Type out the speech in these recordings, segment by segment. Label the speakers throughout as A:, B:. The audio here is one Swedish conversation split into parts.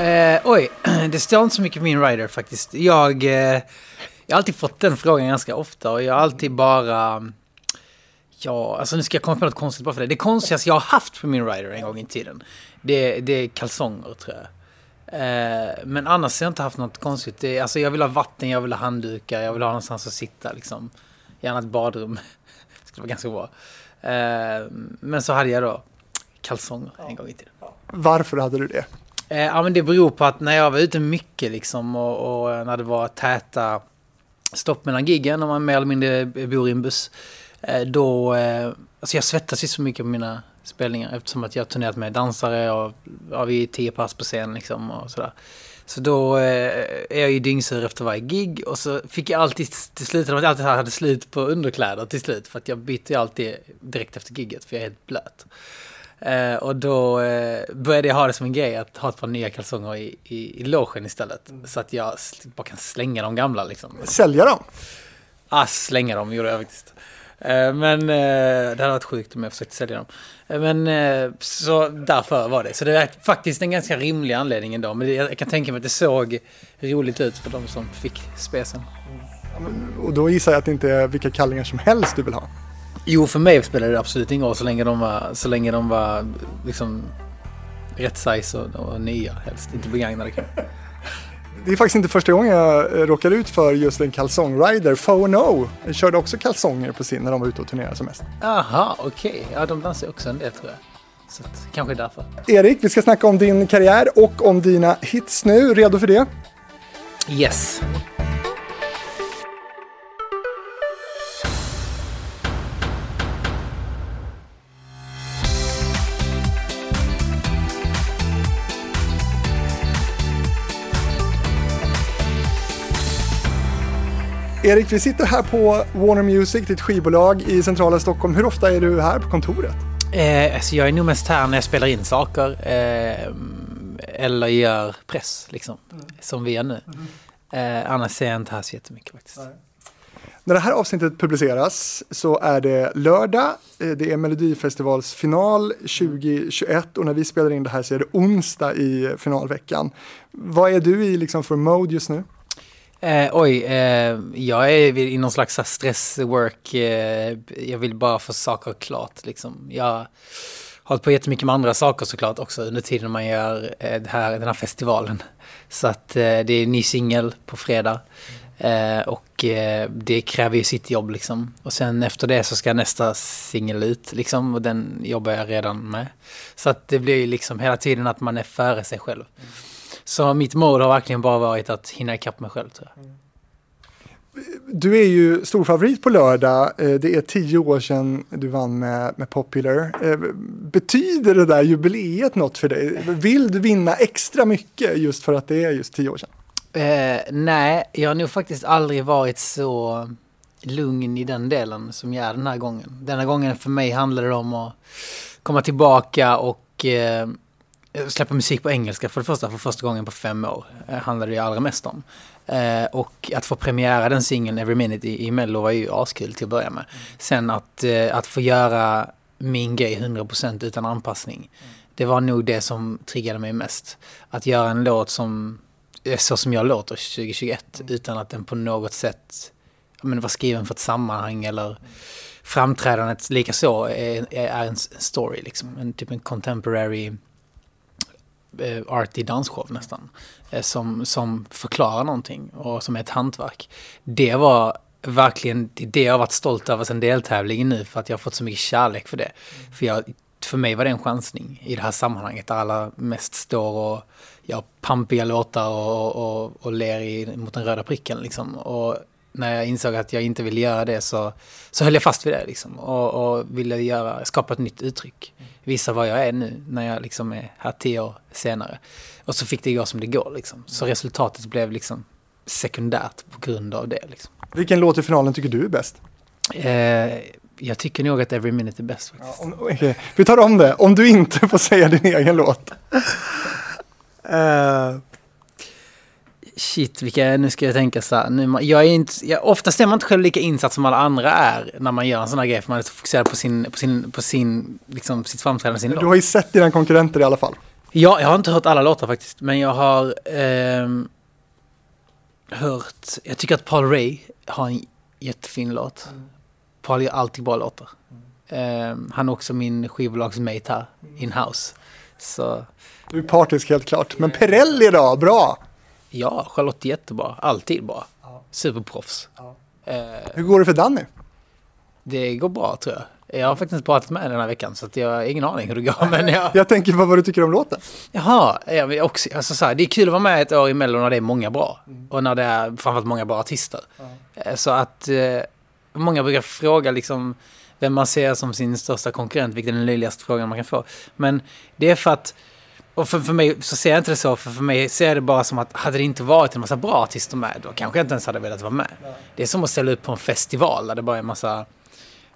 A: Eh, oj, det står inte så mycket på min rider faktiskt. Jag, eh, jag har alltid fått den frågan ganska ofta och jag har alltid bara... Ja, alltså nu ska jag komma på något konstigt bara för det. Det konstigaste jag har haft på min rider en gång i tiden, det, det är kalsonger tror jag. Eh, men annars har jag inte haft något konstigt. Det, alltså jag vill ha vatten, jag vill ha handdukar, jag vill ha någonstans att sitta liksom. Gärna ett badrum. det skulle vara ganska bra. Eh, men så hade jag då kalsonger en gång i tiden.
B: Varför hade du det?
A: Eh, ja men det beror på att när jag var ute mycket liksom och, och eh, när det var täta stopp mellan giggen och man mer eller mindre bor i en buss. Eh, då, eh, alltså jag svettas ju så mycket på mina spelningar eftersom att jag har turnerat med dansare och ja, vi är tio pass på scen liksom och sådär. Så då eh, är jag ju dyngsur efter varje gig och så fick jag alltid till slut, jag alltid hade slut på underkläder till slut för att jag byter ju alltid direkt efter gigget för jag är helt blöt. Eh, och då eh, började jag ha det som en grej att ha ett par nya kalsonger i, i, i logen istället. Mm. Så att jag bara kan slänga de gamla liksom.
B: Sälja dem?
A: Ah, slänga dem gjorde jag faktiskt. Eh, men eh, det hade varit sjukt om jag försökte sälja dem. Eh, men eh, så därför var det. Så det är faktiskt en ganska rimlig anledning ändå. Men jag kan tänka mig att det såg roligt ut för de som fick spesen.
B: Och då gissar jag att det inte är vilka kallingar som helst du vill ha?
A: Jo, för mig spelar det absolut ingen roll så länge de var, så länge de var liksom rätt size och, och nya helst, inte begagnade kanske.
B: Det är faktiskt inte första gången jag eh, råkar ut för just en kalsongrider. Fono körde också kalsonger på sin när de var ute och turnerade som mest.
A: Aha, okej. Okay. Ja, de dansar också en del tror jag. Så att, kanske därför.
B: Erik, vi ska snacka om din karriär och om dina hits nu. Redo för det?
A: Yes.
B: Erik, vi sitter här på Warner Music, ditt skivbolag i centrala Stockholm. Hur ofta är du här på kontoret?
A: Eh, alltså jag är nog mest här när jag spelar in saker. Eh, eller gör press, liksom. Mm. Som vi gör nu. Mm. Eh, annars är jag inte här så jättemycket faktiskt. Nej.
B: När det här avsnittet publiceras så är det lördag, eh, det är Melodifestivals final 2021 och när vi spelar in det här så är det onsdag i finalveckan. Vad är du i liksom för mode just nu?
A: Eh, oj, eh, jag är i någon slags stresswork. Eh, jag vill bara få saker klart liksom. Jag har hållit på jättemycket med andra saker såklart också under tiden man gör eh, här, den här festivalen. Så att eh, det är en ny singel på fredag. Eh, och eh, det kräver ju sitt jobb liksom. Och sen efter det så ska nästa singel ut liksom. Och den jobbar jag redan med. Så att det blir ju liksom hela tiden att man är före sig själv. Mm. Så mitt mål har verkligen bara varit att hinna ikapp mig själv tror jag.
B: Du är ju stor favorit på lördag. Eh, det är tio år sedan du vann med, med Popular. Eh, betyder det där jubileet något för dig? Vill du vinna extra mycket just för att det är just tio år sedan?
A: Eh, nej, jag har nog faktiskt aldrig varit så lugn i den delen som jag är den här gången. Denna gången för mig handlade det om att komma tillbaka och Eh, släppa musik på engelska för det första, för första gången på fem år, eh, handlade det allra mest om. Eh, och att få premiära den singeln Every Minute i, i Mello var ju askul till att börja med. Sen att, eh, att få göra min grej 100% utan anpassning, det var nog det som triggade mig mest. Att göra en låt som, eh, så som jag låter 2021, mm. utan att den på något sätt men, var skriven för ett sammanhang eller framträdandet likaså är, är en story, liksom. en, typ en contemporary eh, arty dansshow nästan. Eh, som, som förklarar någonting och som är ett hantverk. Det var verkligen det jag har varit stolt över sen deltävlingen nu för att jag har fått så mycket kärlek för det. Mm. För, jag, för mig var det en chansning i det här sammanhanget där alla mest står och gör pampiga låtar och, och, och ler i, mot den röda pricken liksom. Och när jag insåg att jag inte ville göra det så, så höll jag fast vid det liksom. Och, och ville göra, skapa ett nytt uttryck. Visa vad jag är nu när jag liksom är här tio år senare. Och så fick det gå som det går liksom. Så resultatet blev liksom sekundärt på grund av det liksom.
B: Vilken låt i finalen tycker du är bäst?
A: Eh, jag tycker nog att Every Minute är bäst faktiskt. Ja, om,
B: okay. Vi tar om det, om du inte får säga din egen låt. uh,
A: Shit, vilka, nu ska jag tänka så här. Nu, jag är inte, jag, oftast är man inte själv lika insatt som alla andra är när man gör en sån här grej. För man är så fokuserad på, sin, på, sin, på sin, liksom, sitt framträdande, sin
B: Du har ju sett dina konkurrenter i alla fall.
A: Ja, jag har inte hört alla låtar faktiskt, men jag har ehm, hört... Jag tycker att Paul Ray har en jättefin låt. Paul gör alltid bra låtar. Ehm, han är också min skivbolagsmate här, in-house. Så
B: Du är partisk helt klart. Men Perrelli då? Bra!
A: Ja, Charlotte är jättebra. Alltid bra.
B: Ja.
A: Superproffs. Eh,
B: Hur går det för Danny?
A: det går bra tror jag. Jag har faktiskt pratat med henne den här veckan så att jag har ingen aning hur det går. Men jag,
B: Jag tänker på vad du tycker om låten.
A: Jaha, jag också, alltså så här, det är kul att vara med ett år i Mello när det är många bra. Och när det är framförallt många bra artister. Eh, Så att eh, många brukar fråga liksom vem man ser som sin största konkurrent, vilket är den löjligaste frågan man kan få. Men det är för att, och för, för mig så ser jag inte det så, för för mig ser jag det bara som att hade det inte varit en massa bra artister med, då kanske jag inte ens hade velat vara med. Det är som att ställa upp på en festival där det bara är en massa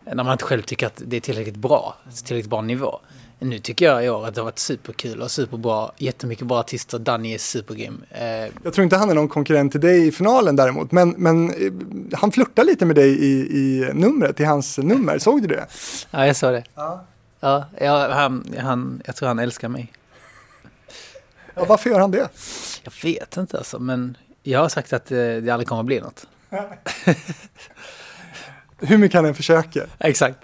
A: när man inte själv tycker att det är tillräckligt bra, tillräckligt bra nivå. Nu tycker jag i år att det har varit superkul och superbra, jättemycket bra artister, Danny är supergrym. Eh,
B: Jag tror inte han är någon konkurrent till dig i finalen däremot. Men, men eh, han flörtar lite med dig i, i numret, i hans nummer. Såg du det?
A: ja, jag såg det.
B: Ja.
A: Ja, ja han, han, jag tror han älskar mig.
B: Ja varför gör han det?
A: Jag vet inte alltså, men jag har sagt att eh, det aldrig kommer att bli något.
B: Hur mycket han än försöker.
A: Exakt.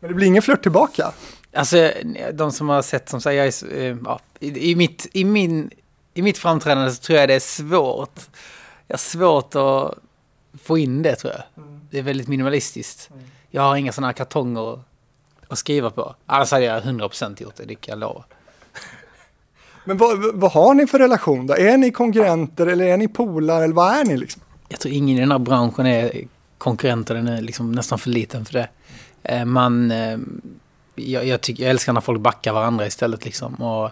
B: Men det blir ingen flört tillbaka.
A: Alltså, de som har sett som säger, eh, ja, i, mitt, i, min, i mitt framträdande så tror jag det är svårt. Jag har svårt att få in det tror jag. Det är väldigt minimalistiskt. Jag har inga sådana här kartonger att skriva på. Annars hade jag 100% gjort det, det kan jag lova.
B: Men vad, vad har ni för relation då? Är ni konkurrenter eller är ni polare eller vad är ni liksom?
A: Jag tror ingen i den här branschen är konkurrenter, den är liksom nästan för liten för det. Eh, man, eh, jag, jag, tycker, jag älskar när folk backar varandra istället liksom och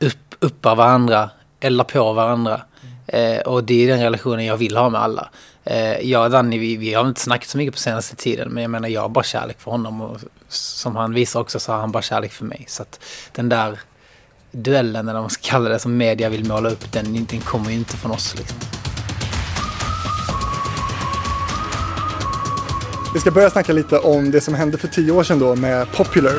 A: upp, uppar varandra, eldar på varandra. Eh, och det är den relationen jag vill ha med alla. Eh, jag och Danny, vi, vi har inte snackat så mycket på senaste tiden, men jag menar jag har bara kärlek för honom och som han visar också så har han bara kärlek för mig. Så att den där duellen, eller vad man ska kalla det, som media vill måla upp, den, den kommer ju inte från oss liksom.
B: Vi ska börja snacka lite om det som hände för tio år sedan då med Popular.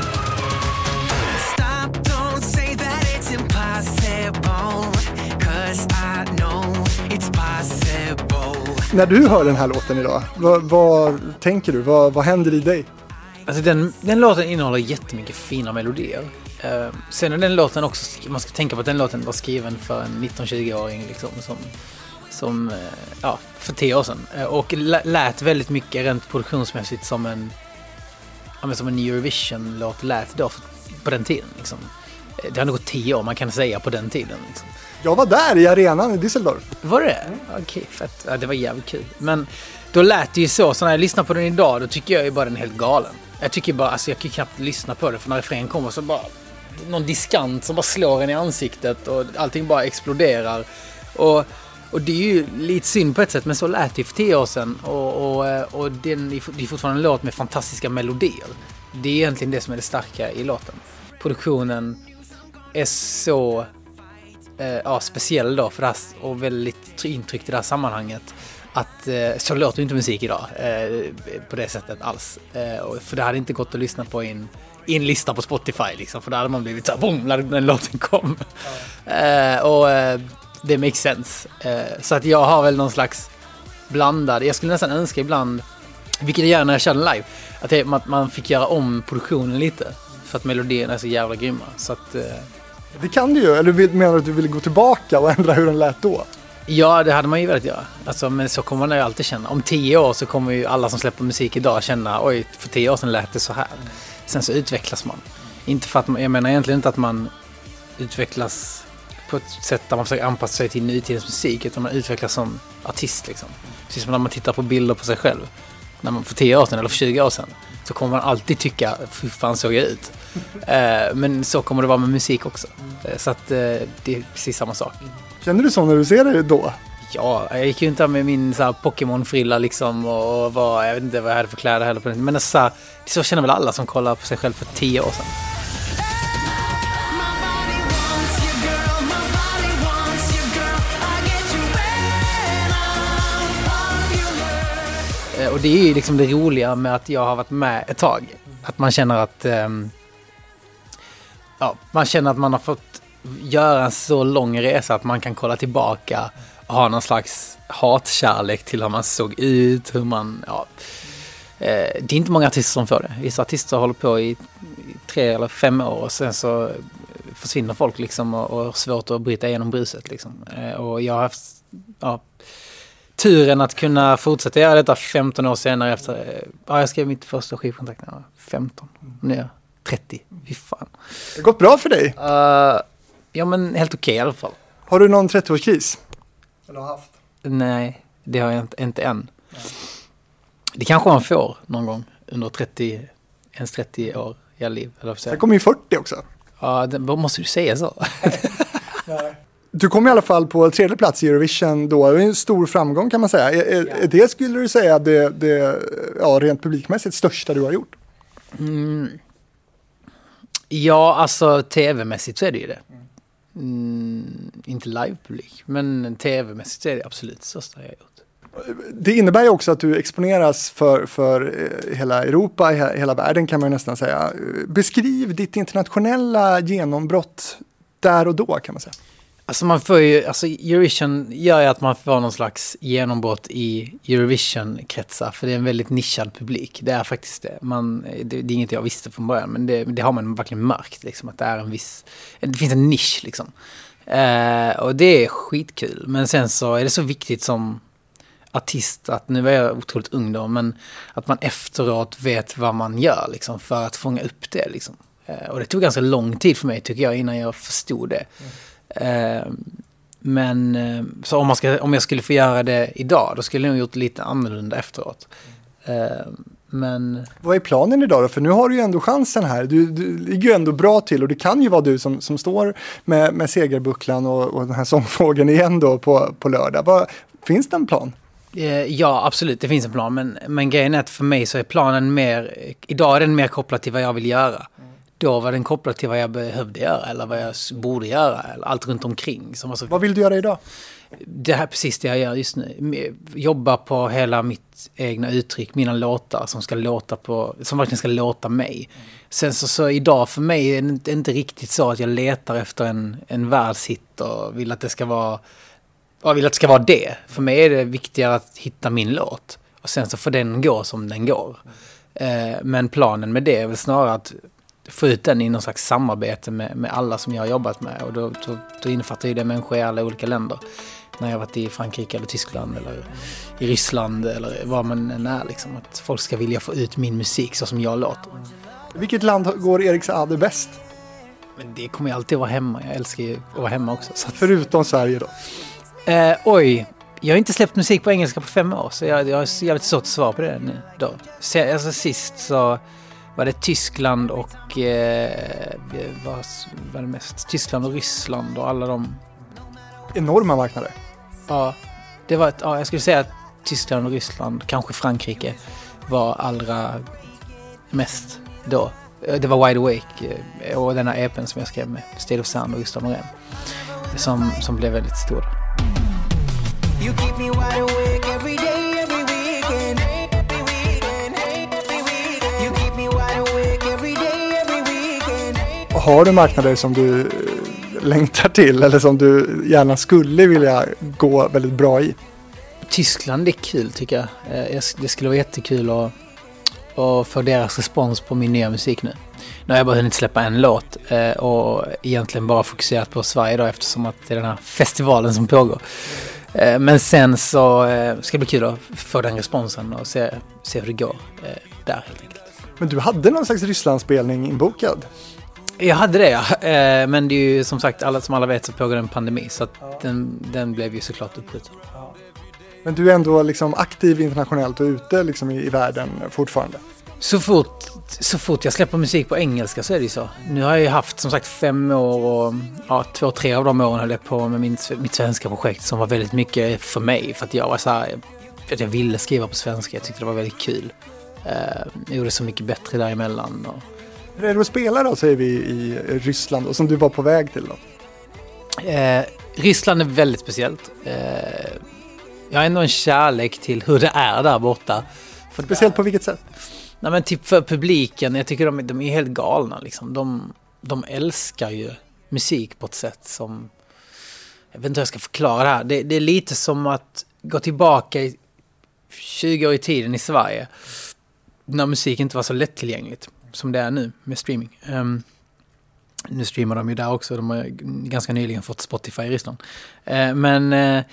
B: När du hör den här låten idag, vad, vad tänker du? Vad, vad händer i dig?
A: Alltså den, den låten innehåller jättemycket fina melodier. Eh, sen är den låten också, man ska tänka på att den låten var skriven för en 19-20-åring liksom som, som eh, ja, för tio år sedan. Eh, och lä- lät väldigt mycket rent produktionsmässigt som en, ja, men som en Eurovision-låt lät då för, på den tiden. Liksom. Eh, Det har nog gått tio år man kan säga på den tiden. Liksom.
B: Jag var där i arenan i Düsseldorf.
A: Var det Okej, fett. Ja, det var jävligt kul. Men då lät det ju så, så när jag lyssnar på den idag då tycker jag ju bara den är helt galen. Jag tycker bara, alltså jag kan knappt lyssna på det för när refrängen kommer så bara någon diskant som bara slår en i ansiktet och allting bara exploderar. Och, och det är ju lite synd på ett sätt men så lät det ju för tio år sedan och, och, eh, och den, det är fortfarande en låt med fantastiska melodier. Det är egentligen det som är det starka i låten. Produktionen är så eh, ja, speciell då för det här, och väldigt intryckt i det här sammanhanget. Att eh, så låter ju inte musik idag eh, på det sättet alls. Eh, för det hade inte gått att lyssna på i en, i en lista på Spotify liksom. För då hade man blivit såhär boom när den låten kom. Eh, och eh, det makes sense. Eh, så att jag har väl någon slags blandad, jag skulle nästan önska ibland, vilket jag gör när jag kör live, att, det, att man fick göra om produktionen lite. För att melodierna är så jävla grymma. Så att,
B: Det kan du ju, eller menar du att du vill gå tillbaka och ändra hur den lät då?
A: Ja, det hade man ju velat göra. Alltså, men så kommer man ju alltid känna. Om tio år så kommer ju alla som släpper musik idag känna oj, för tio år sedan lät det så här. Sen så utvecklas man. Inte för att man, jag menar egentligen inte att man utvecklas på ett sätt där man försöker anpassa sig till nutidens musik, utan man utvecklas som artist liksom. Precis som när man tittar på bilder på sig själv. När man för tio år sedan eller för 20 år sedan så kommer man alltid tycka, hur fan såg jag ut? Eh, men så kommer det vara med musik också. Eh, så att eh, det är precis samma sak.
B: Känner du så när du ser det då?
A: Ja, jag gick ju inte med min Pokémon-frilla liksom och, var, jag vet inte vad jag hade för kläder heller på den Men så, här, så känner väl alla som kollar på sig själv för tio år sedan. Eh, och det är ju liksom det roliga med att jag har varit med ett tag. Att man känner att... Ehm, ja, man känner att man har fått göra en så lång resa att man kan kolla tillbaka ha någon slags hatkärlek till hur man såg ut, hur man, ja. Eh, det är inte många artister som får det. Vissa artister håller på i, tre eller fem år och sen så försvinner folk liksom och, och har svårt att bryta igenom bruset liksom. Eh, och jag har haft, ja, turen att kunna fortsätta göra detta 15 år senare efter, eh, ja jag skrev mitt första skivkontrakt när jag var 15. Nu är jag 30. Fy fan.
B: Det har gått bra för dig.
A: Uh, ja men helt okej i alla fall.
B: Har du någon 30-årskris? Eller har haft?
A: Nej, det har jag inte, inte än. Det kanske man får någon gång under 30, ens 30 år i liv. Eller
B: Sen kommer ju 40 också.
A: Ja, det, vad måste du säga så?
B: Du kom i alla fall på tredje plats i Eurovision då. Det är en stor framgång kan man säga. Är, är det skulle du säga det, det ja, rent publikmässigt största du har gjort?
A: Ja, alltså tv-mässigt så är det ju det. Mm, Mm, inte live-publik, men tv-mässigt är det absolut det största jag har gjort.
B: Det innebär ju också att du exponeras för, för eh, hela Europa, hela världen kan man ju nästan säga. Beskriv ditt internationella genombrott där och då kan man säga.
A: Alltså man får ju, alltså Eurovision gör ju att man får någon slags genombrott i Eurovision-kretsar. För det är en väldigt nischad publik. Det är faktiskt det. Man, det, det är inget jag visste från början, men det, det har man verkligen märkt. Liksom, att det är en viss, det finns en nisch liksom. Eh, och det är skitkul. Men sen så är det så viktigt som artist att, nu var jag otroligt ung då, men att man efteråt vet vad man gör liksom, för att fånga upp det. Liksom. Eh, och det tog ganska lång tid för mig tycker jag innan jag förstod det. Mm men eh, så om, man ska, om jag skulle få göra det idag, då skulle jag nog gjort lite annorlunda efteråt. Eh, men
B: Vad är planen idag då? För nu har du ju ändå chansen här. Du, du ligger ju ändå bra till och det kan ju vara du som, som står med, med segerbucklan och, och den här sångfågeln igen då på, på lördag. Vad, finns det en plan?
A: eh, ja, absolut, det finns en plan. Men, men grejen är att för mig så är planen mer, idag är den mer kopplad till vad jag vill göra. Då var den kopplad till vad jag behövde göra eller vad jag borde göra. Eller allt runt omkring. Som var så
B: Vad vill du göra idag?
A: det här är precis det jag gör just nu. Jobba på hela mitt egna uttryck, mina låtar som ska låta på, som verkligen ska låta mig. Sen så, så idag för mig är det inte, inte riktigt så att jag letar efter en, en världshit och vill att det ska vara, jag vill att det ska vara det. För mig är det viktigare att hitta min låt. Och sen så får den gå som den går. Eh, men planen med det är väl snarare att få ut den i någon slags samarbete med, med alla som jag har jobbat med. Och då, då, då innefattar ju det människor i alla olika länder. När jag har varit i Frankrike eller Tyskland eller i Ryssland eller var man än är. Liksom. Att folk ska vilja få ut min musik så som jag låter.
B: Vilket land går Erik Saade bäst?
A: Men det kommer ju alltid vara hemma. Jag älskar ju att vara hemma också. Så att,
B: Förutom Sverige då.
A: eh, oj, jag har inte släppt musik på engelska på fem år. Så jag, jag har så jävligt svårt att svara på det nu. Då. Se, alltså sist så var det Tyskland och... Eh, vad var det mest? Tyskland och Ryssland och alla de
B: Enorma marknader.
A: Ja, det var ett, ja, jag skulle säga att Tyskland och Ryssland, kanske Frankrike, var allra mest då. Eh, Det var Wide Awake eh, och den här EPn som jag skrev med State of Sound och Gustav Norén. Som, som blev väldigt stor.
C: You keep me wide awake every day,
B: Har du marknader som du eh, längtar till eller som du gärna skulle vilja gå väldigt bra i?
A: Tyskland är kul tycker jag. Eh, Det skulle vara jättekul att, att få deras respons på min nya musik nu. Nu har jag bara hunnit släppa en låt eh, och egentligen bara fokuserat på Sverige då eftersom att det är den här festivalen som pågår. Men sen så ska det bli kul att få den responsen och se, se hur det går där helt enkelt.
B: Men du hade någon slags Rysslandsspelning inbokad.
A: Jag hade det ja, Eh, men det är ju som sagt, alla, som alla vet så pågår en pandemi så att den, den blev ju såklart uppskjuten.
B: Men du är ändå liksom aktiv internationellt och ute liksom i, i världen fortfarande.
A: Så fort, så fort jag släpper musik på engelska så är det ju så. Nu har jag ju haft som sagt fem år och ja, två, tre av de åren höll jag på med min, mitt svenska projekt som var väldigt mycket för mig. För att jag var så här, att jag ville skriva på svenska. Jag tyckte det var väldigt kul. Uh, jag gjorde så mycket bättre däremellan. Och,
B: är det att spela då, säger vi, i Ryssland och som du var på väg till då?
A: Eh, Ryssland är väldigt speciellt. Eh, jag har ändå en kärlek till hur det är där borta. För
B: Speciellt på vilket sätt?
A: Nej men typ för publiken, jag tycker de, de är helt galna liksom. De, de älskar ju musik på ett sätt som... Jag vet inte hur jag ska förklara det här. Det, det är lite som att gå tillbaka i 20 år i tiden i Sverige. När musik inte var så lättillgängligt som det är nu med streaming. Um, nu streamar de ju där också. De har ganska nyligen fått Spotify i Ryssland. Uh, men uh,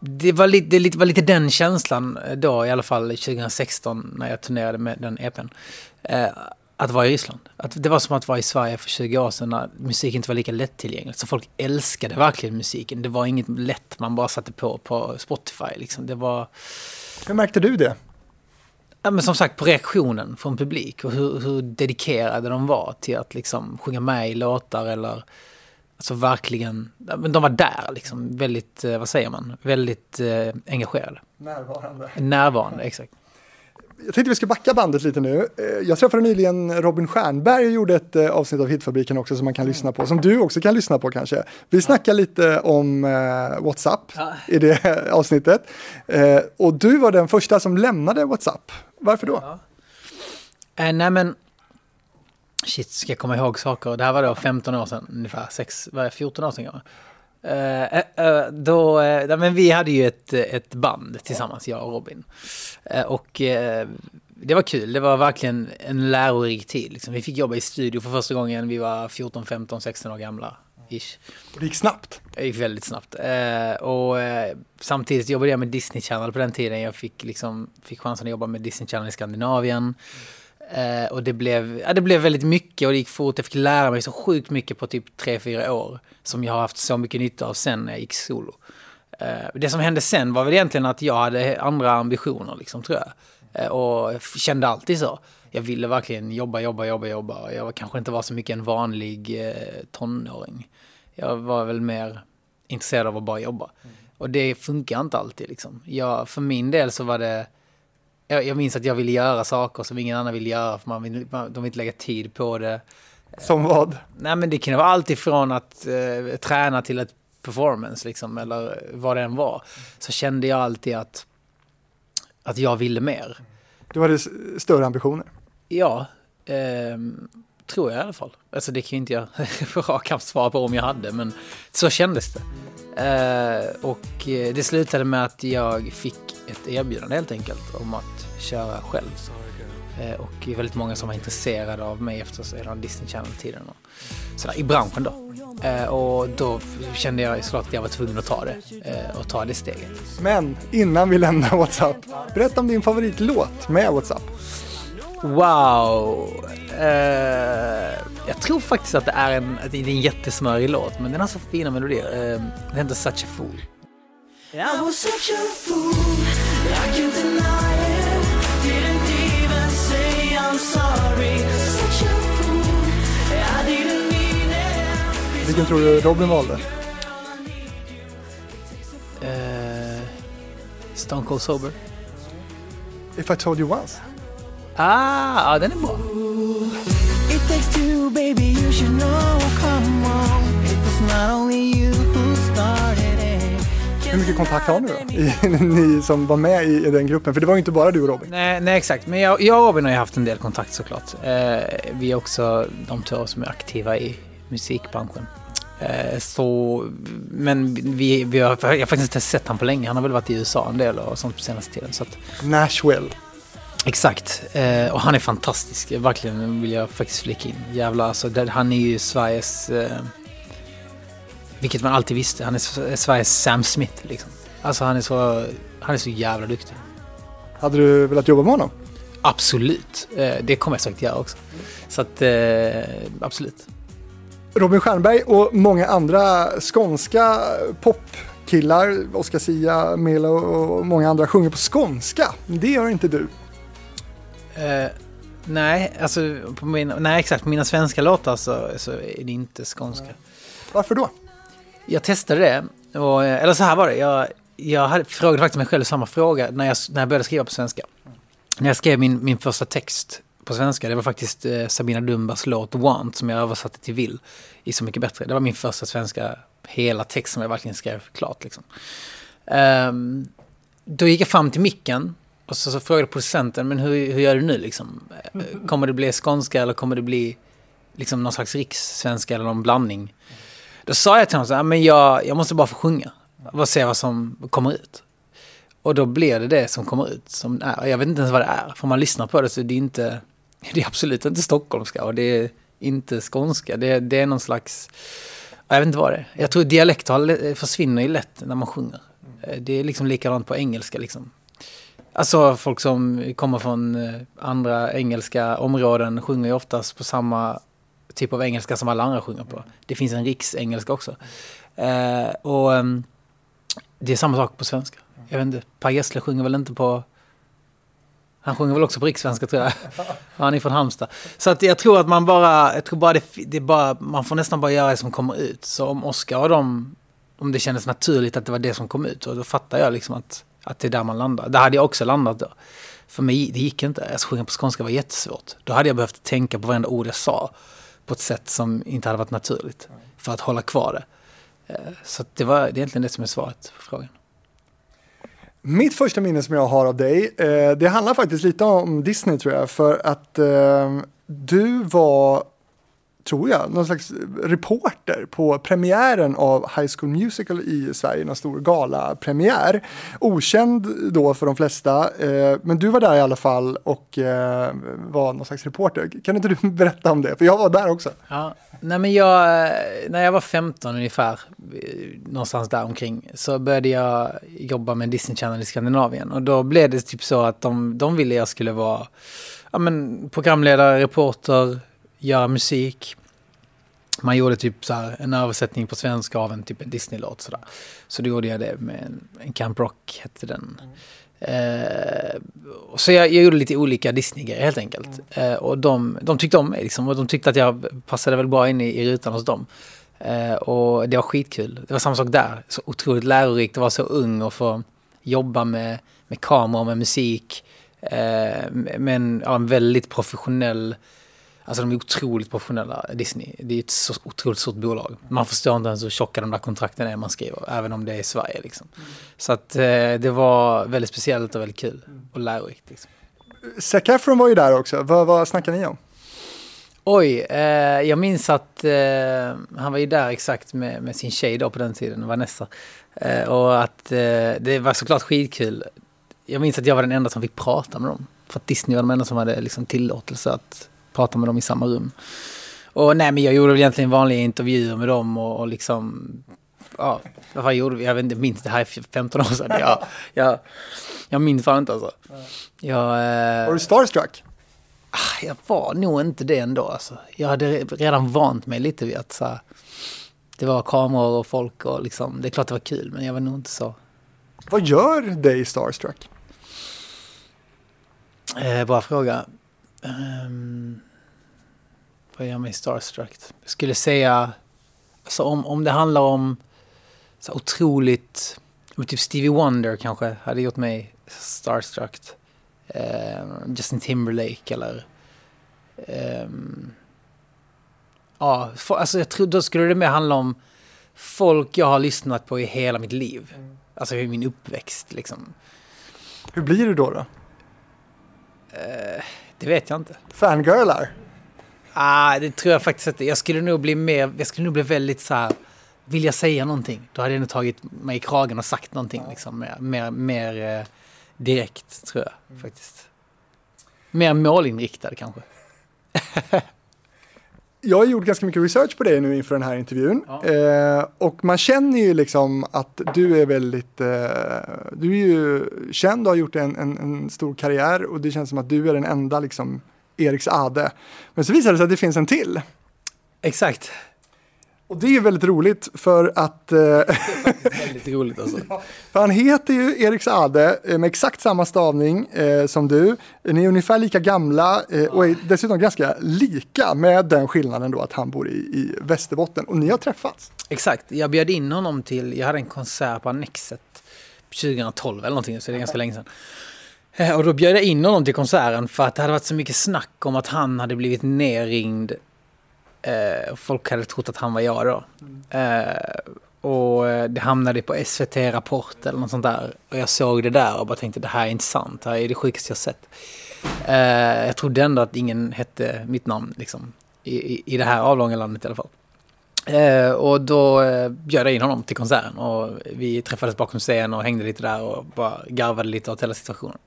A: det var lite, det var lite den känslan då, i alla fall 2016 när jag turnerade med den EPn. Uh, eh, att vara i Ryssland. Att det var som att vara i Sverige för 20 år sedan när musik inte var lika lättillgängligt. Så folk älskade verkligen musiken. Det var inget lätt man bara satte på på Spotify. Liksom. Det var,
B: Hur märkte du det?
A: Ja, men som sagt, på reaktionen från publik och hur, hur dedikerade de var till att liksom sjunga med i låtar eller alltså verkligen, ja, men de var där liksom, väldigt, eh, vad säger man, väldigt eh, engagerade.
B: Närvarande.
A: Närvarande, exakt.
B: Jag tänkte vi ska backa bandet lite nu. Eh, Jag träffade nyligen Robin Stjernberg och gjorde ett eh, avsnitt av Hitfabriken också som man kan lyssna på, som du också kan lyssna på kanske. Vi snackar lite om WhatsApp i det avsnittet. Och du var den första som lämnade WhatsApp. Varför då?
A: Eh, nej men, shit, ska jag komma ihåg saker? Det här var då 15 år sedan, ungefär, 6, var det, 14 år sedan gammal. Eh, eh, eh, då, eh, men vi hade ju ett, ett band tillsammans, jag och Robin. Eh, och eh, det var kul, det var verkligen en lärorik tid. Liksom. Vi fick jobba i studio för första gången, vi var 14, 15, 16 år gamla. Ish.
B: Det gick snabbt.
A: Det gick väldigt snabbt. Eh, och eh, samtidigt jobbade jag med Disney Channel på den tiden. Jag fick, liksom, fick chansen att jobba med Disney Channel i Skandinavien. Eh, och det blev, ja, det blev väldigt mycket och det gick fort. Jag fick lära mig så sjukt mycket på typ 3-4 år. Som jag har haft så mycket nytta av sen när jag gick solo. Eh, det som hände sen var väl egentligen att jag hade andra ambitioner, liksom, tror jag. Eh, och kände alltid så. Jag ville verkligen jobba, jobba, jobba, jobba. Jag var, kanske inte var så mycket en vanlig eh, tonåring. Jag var väl mer intresserad av att bara jobba. Och det funkar inte alltid liksom. Jag, för min del så var det... Jag, jag minns att jag ville göra saker som ingen annan ville göra för man vill, man, de vill inte lägga tid på det.
B: Som vad?
A: Nej men det kunde vara allt ifrån att eh, träna till ett performance liksom, eller vad det än var. Så kände jag alltid att, att jag ville mer.
B: Du hade större ambitioner.
A: Ja, ehm, tror jag i alla fall. Alltså det kan ju inte jag på rak arm svara på om jag hade, men så kändes det. Eh, och eh, det slutade med att jag fick ett erbjudande helt enkelt om att köra själv. Eh, och väldigt många som var intresserade av mig efter hela Disney Channel-tiden sådär, i branschen då. Eh, och då kände jag såklart att jag var tvungen att ta det och ta det steget.
B: Men innan vi lämnar WhatsApp, berätta om din favoritlåt med WhatsApp.
A: Wow! Eh, jag tror faktiskt att det är en, att det är en jättesmörig låt, men den har så fina melodier. Uh, den heter Such a Fool.
C: I was such a fool, I can't deny it. Didn't even say I'm sorry. Such a fool, I didn't mean it.
B: Vilken tror du Robin valde?
A: Eh, Stone Cold Sober.
B: If I told you once.
A: Ah, ja, den är bra.
C: It takes two, baby, you should know. Come on, it was not only you who started it.
B: Hur mycket kontakt har ni då? I, ni som var med i, i den gruppen? För det var ju inte bara du och Robin.
A: Nej, nej exakt. Men jag, jag och Robin har ju haft en del kontakt såklart. Eh, vi är också de två som är aktiva i musikbranschen. Eh, så, men vi, vi har, jag har faktiskt inte sett honom på länge. Han har väl varit i USA en del och sånt på senaste tiden. Så att,
B: Nashville.
A: Exakt. Eh, och han är fantastisk. Verkligen vill jag faktiskt flika in. Jävlar alltså. Det, han är ju Sveriges... Eh, vilket man alltid visste. Han är Sveriges Sam Smith liksom. Alltså han är så, han är så jävla duktig.
B: Hade du velat jobba med honom?
A: Absolut. Eh, det kommer jag säkert göra också. Så att, eh, absolut.
B: Robin Stjernberg och många andra skånska popkillar, Oscar Sia, Melo och många andra sjunger på skånska. Det gör inte du.
A: Eh, nej, alltså på mina, nej exakt. På mina svenska låtar så, så är det inte skånska.
B: Varför då?
A: Jag testade det, och, eh, eller så här var det. Jag, jag hade, frågade faktiskt mig själv samma fråga när jag, när jag började skriva på svenska. När jag skrev min, min första text på svenska, det var faktiskt eh, Sabina Dumbas låt Want som jag översatte till Vill i Så mycket bättre. Det var min första svenska hela text som jag verkligen skrev klart. Liksom. Ehm, då gick jag fram till micken och så, så frågade producenten, men hur, hur gör du nu liksom? Eh, Kommer det bli skånska eller kommer det bli liksom någon slags rikssvenska eller någon blandning. Då sa jag till honom så här, men jag, jag måste bara få sjunga. Bara se vad som kommer ut. Och då blir det det som kommer ut. Som är. Jag vet inte ens vad det är. För man lyssnar på det så det är inte, det är absolut inte stockholmska och det är inte skånska. Det, det är någon slags, jag vet inte vad det är. Jag tror dialekt har- försvinner ju lätt när man sjunger. Eh, Det är liksom likadant på engelska liksom. Alltså folk som kommer från eh, andra engelska områden sjunger ju oftast på samma typ av engelska som alla andra sjunger på. Det finns en riksengelska också. Eh, och ehm, det är samma sak på svenska. Jag vet inte, Per Gessle sjunger väl inte på... Han sjunger väl också på rikssvenska tror jag. Han är från Halmstad. Så att jag tror att man bara, jag tror bara det, det bara, man får nästan bara göra det som kommer ut. Så om Oscar och de, om det kändes naturligt att det var det som kom ut, och då fattar jag liksom att, att det är där man landar. Där hade jag också landat då. För mig, det gick inte. Att sjunga på skånska var jättesvårt. Då hade jag behövt tänka på varenda ord jag sa på ett sätt som inte hade varit naturligt. För att hålla kvar det. Eh, så det var det är egentligen det som är svaret på frågan.
B: Mitt första minne som jag har av dig, eh, det handlar faktiskt lite om Disney tror jag, för att eh, du var, tror jag, någon slags reporter på premiären av High School Musical i Sverige, en stor galapremiär. Okänd då för de flesta, eh, men du var där i alla fall och eh, var någon slags reporter. Kan inte du berätta om det? För jag var där också.
A: Ja, nej men jag, när jag var 15 ungefär, eh, någonstans där omkring, så började jag jobba med Disney Channel i Skandinavien. Och då blev det typ så att de, de ville jag skulle vara ja, men, programledare, reporter, göra musik. Man gjorde typ så här, en översättning på svenska av en typ en Disney-låt. Så, där. så då gjorde jag det med en, en Camp Rock, hette den. Eh, så jag, jag gjorde lite olika Disney-grejer helt enkelt. Eh, och de, de tyckte om mig liksom, och de tyckte att jag passade väl bra in i, i rutan hos dem. Eh, och det var skitkul. Det var samma sak där. Så otroligt lärorikt att vara så ung och få jobba med, med kamera med musik. Eh, med en, ja, en väldigt professionell Alltså de är otroligt professionella, Disney. Det är ett så otroligt stort bolag. Man förstår inte ens hur tjocka de där kontrakten är man skriver, även om det är i Sverige. Liksom. Så att eh, det var väldigt speciellt och väldigt kul och lärorikt. Liksom.
B: Zac Efron var ju där också. Vad, vad snackar ni om?
A: Oj, eh, jag minns att eh, han var ju där exakt med, med sin tjej då på den tiden, Vanessa. Eh, och att eh, det var såklart skitkul. Jag minns att jag var den enda som fick prata med dem. För att Disney var den enda som hade liksom, tillåtelse att prata med dem i samma rum. Och nej, men jag gjorde väl egentligen vanliga intervjuer med dem och, och liksom... Ja, vad fan gjorde vi? Jag vet inte, minns det här är 15 år sedan. Jag, jag, jag minns fan inte alltså. Jag, eh,
B: Var du starstruck?
A: Ah, Jag var nog inte det ändå. Alltså. Jag hade redan vant mig lite vid att så här, det var kameror och folk och liksom, det är klart det var kul men jag var nog inte så.
B: Vad gör dig starstruck?
A: Eh, bra fråga. Um, vad gör mig starstruck? Jag skulle säga, alltså om, om det handlar om så otroligt, om typ Stevie Wonder kanske hade gjort mig starstruck. Eh, Justin Timberlake eller ehm, Ja, alltså jag tror då skulle det mer handla om folk jag har lyssnat på i hela mitt liv. Alltså i min uppväxt liksom.
B: Hur blir du då? då?
A: Det vet jag inte.
B: Fangirlar?
A: Ah, det tror jag faktiskt inte. Jag skulle nog bli mer, jag skulle nog bli väldigt så här, vill jag säga någonting? Då hade jag nog tagit mig i kragen och sagt någonting liksom mer, mer, mer eh, direkt tror jag faktiskt. Mer målinriktad kanske.
B: Jag har gjort ganska mycket research på dig nu inför den här intervjun.
A: Ja.
B: Eh, och man känner ju liksom att du är väldigt, eh, du är ju känd och har gjort en, en, en stor karriär och det känns som att du är den enda liksom Eriks Ade. Men så visar det sig att det finns en till.
A: Exakt.
B: Och det är väldigt roligt för att eh,
A: Väldigt roligt alltså.
B: För han heter ju Eriks Ade eh, med exakt samma stavning eh, som du. Ni är ungefär lika gamla eh, och är dessutom ganska lika med den skillnaden då att han bor i, i Västerbotten och ni har träffats.
A: Exakt. Jag bjöd in honom till, jag hade en konsert på Annexet 2012 eller någonting, så det är ganska länge sedan. Eh, och då bjöd jag in honom till konserten för att det hade varit så mycket snack om att han hade blivit nerringd. Eh, folk hade trott att han var jag då. Eh, och eh, det hamnade på SVT Rapport eller något sånt där. Och jag såg det där och bara tänkte det här är inte sant, det här är det sjukaste jag sett. Eh, jag trodde ändå att ingen hette mitt namn liksom. i, i, i det här avlånga landet i alla fall. Eh, och då eh, bjöd jag in honom till konserten och vi träffades bakom scen och hängde lite där och bara garvade lite åt hela situationen.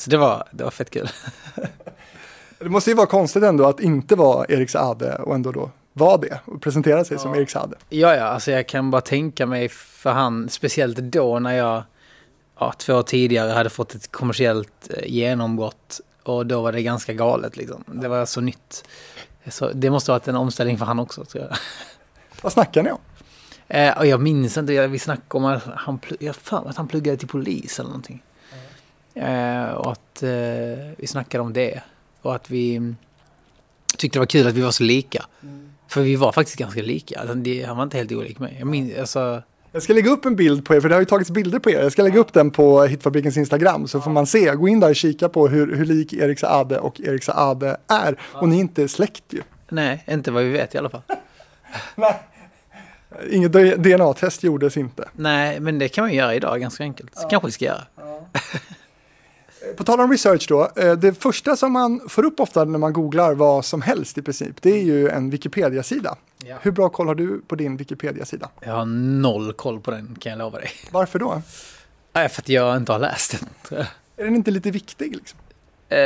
A: Så det var, det var fett kul.
B: Det måste ju vara konstigt ändå att inte vara Erik Saade och ändå då vara det och presentera sig som Erik Saade.
A: Ja, ja, alltså jag kan bara tänka mig för han, speciellt då när jag ja, två år tidigare hade fått ett kommersiellt eh, genombrott och då var det ganska galet liksom. Det var så nytt. Så det måste ha varit en omställning för han också tror jag.
B: Vad snackar ni om?
A: Eh, och jag minns inte, jag- vi snackade om att han, jag mig att han pluggade till polis eller någonting. Eh, och att eh, vi snackade om det. Och att vi mm, tyckte det var kul att vi var så lika. För vi var faktiskt ganska lika. Alltså, det, han var inte helt olik mig. Jag minns, alltså,
B: Jag ska lägga upp en bild på er, för det har ju tagits bilder på er. Jag ska lägga upp den på Hitfabrikens Instagram så får man se. Gå in där och kika på hur, hur lik Erik Saade och Erik Saade är. Och ni är inte släkt ju.
A: nej, inte vad vi vet i alla fall.
B: Inget DNA-test gjordes inte.
A: Nej, men det kan man göra idag ganska enkelt. Så kanske vi ska göra.
B: På tal om research då, eh, det första som man får upp ofta när man googlar vad som helst i princip, det är ju en Wikipedia-sida.
A: Ja.
B: Hur bra koll har du på din Wikipedia-sida?
A: Jag har noll koll på den kan jag lova dig.
B: Varför då?
A: Nej, för att jag inte har läst den.
B: Är den inte lite viktig? Liksom?
A: Eh,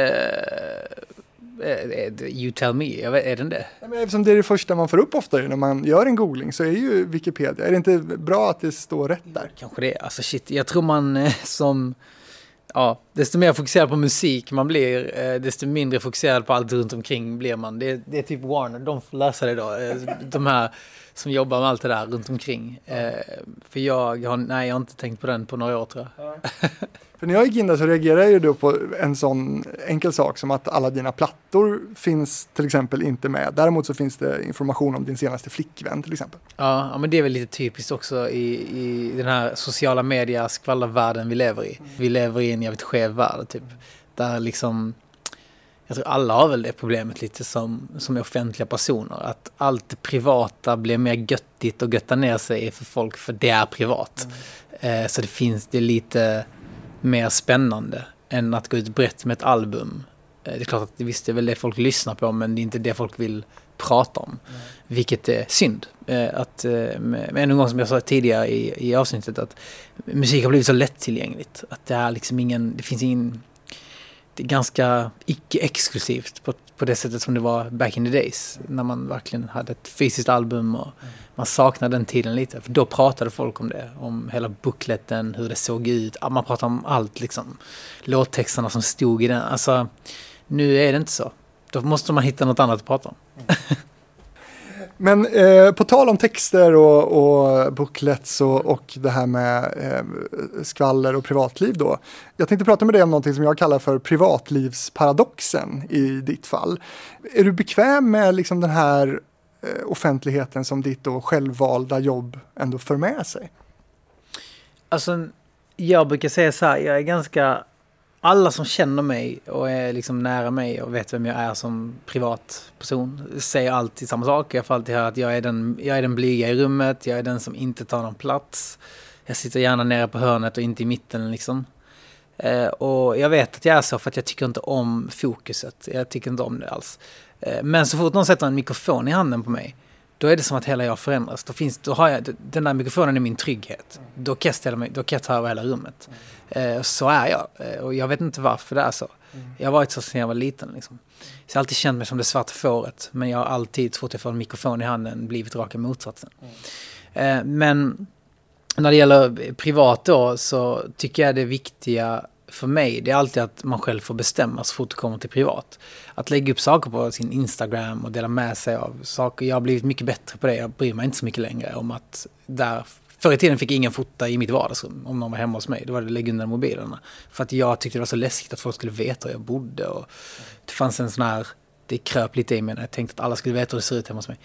A: eh, you tell me, är den det?
B: Men Eftersom det är det första man får upp ofta när man gör en googling så är ju Wikipedia, är det inte bra att det står rätt där?
A: Kanske det. Alltså shit, jag tror man eh, som... Ja, desto mer fokuserad på musik man blir, eh, desto mindre fokuserad på allt runt omkring blir man. Det, det är typ Warner, de får läsa det då. Eh, de här som jobbar med allt det där runt omkring. Eh, för jag har, nej, jag har inte tänkt på den på några år tror jag.
B: För när jag gick in där så reagerade jag ju då på en sån enkel sak som att alla dina plattor finns till exempel inte med. Däremot så finns det information om din senaste flickvän till exempel.
A: Ja, ja, men det är väl lite typiskt också i, i den här sociala media skvallervärlden vi lever i. Vi lever i en jävligt skev värld typ. Där liksom, jag tror alla har väl det problemet lite som, som är offentliga personer. Att allt det privata blir mer göttigt och götta ner sig för folk för det är privat. Eh, så det finns, det lite mer spännande än att gå ut brett med ett album. Eh, det är klart att visst det är väl det folk lyssnar på men det är inte det folk vill prata om. Vilket är synd. Eh, att, eh, men ännu en gång som jag sa tidigare i, i avsnittet att musik har blivit så lättillgängligt. Att det är liksom ingen, det finns ingen, det är ganska icke-exklusivt på, på det sättet som det var back in the days. När man verkligen hade ett fysiskt album och man saknade den tiden lite. För då pratade folk om det. Om hela bukletten, hur det såg ut. Man pratade om allt liksom. Låttexterna som stod i den. Alltså, nu är det inte så. Då måste man hitta något annat att prata om.
B: Men eh, på tal om texter och, och booklets och, och det här med eh, skvaller och privatliv då. Jag tänkte prata med dig om någonting som jag kallar för privatlivsparadoxen i ditt fall. Är du bekväm med liksom den här eh, offentligheten som ditt då självvalda jobb ändå för med sig?
A: Alltså, jag brukar säga så här, jag är ganska... Alla som känner mig och är liksom nära mig och vet vem jag är som privatperson säger alltid samma sak. Jag får alltid höra att jag är, den, jag är den blyga i rummet, jag är den som inte tar någon plats. Jag sitter gärna nere på hörnet och inte i mitten liksom. Eh, och jag vet att jag är så för att jag tycker inte om fokuset. Jag tycker inte om det alls. Eh, men så fort någon sätter en mikrofon i handen på mig, då är det som att hela jag förändras. Då, finns, då har jag, den där mikrofonen är min trygghet. Då kan jag, ställa mig, då kan jag ta över hela rummet. Eh, så är jag. Eh, och jag vet inte varför det är så. Jag har varit så sedan jag var liten. Liksom. Så jag har alltid känt mig som det svarta fåret. Men jag har alltid, så fort jag får en mikrofon i handen, blivit raka motsatsen. Eh, men när det gäller privat då så tycker jag det viktiga för mig det är alltid att man själv får bestämma så fort det kommer till privat. Att lägga upp saker på sin Instagram och dela med sig av saker. Jag har blivit mycket bättre på det. Jag bryr mig inte så mycket längre om att där Förr i tiden fick ingen fota i mitt vardagsrum om någon var hemma hos mig. Då var det att lägga undan mobilerna. För att jag tyckte det var så läskigt att folk skulle veta var jag bodde. Och det fanns en sån här, det kröp lite i mig när jag tänkte att alla skulle veta hur det ser ut hemma hos mig.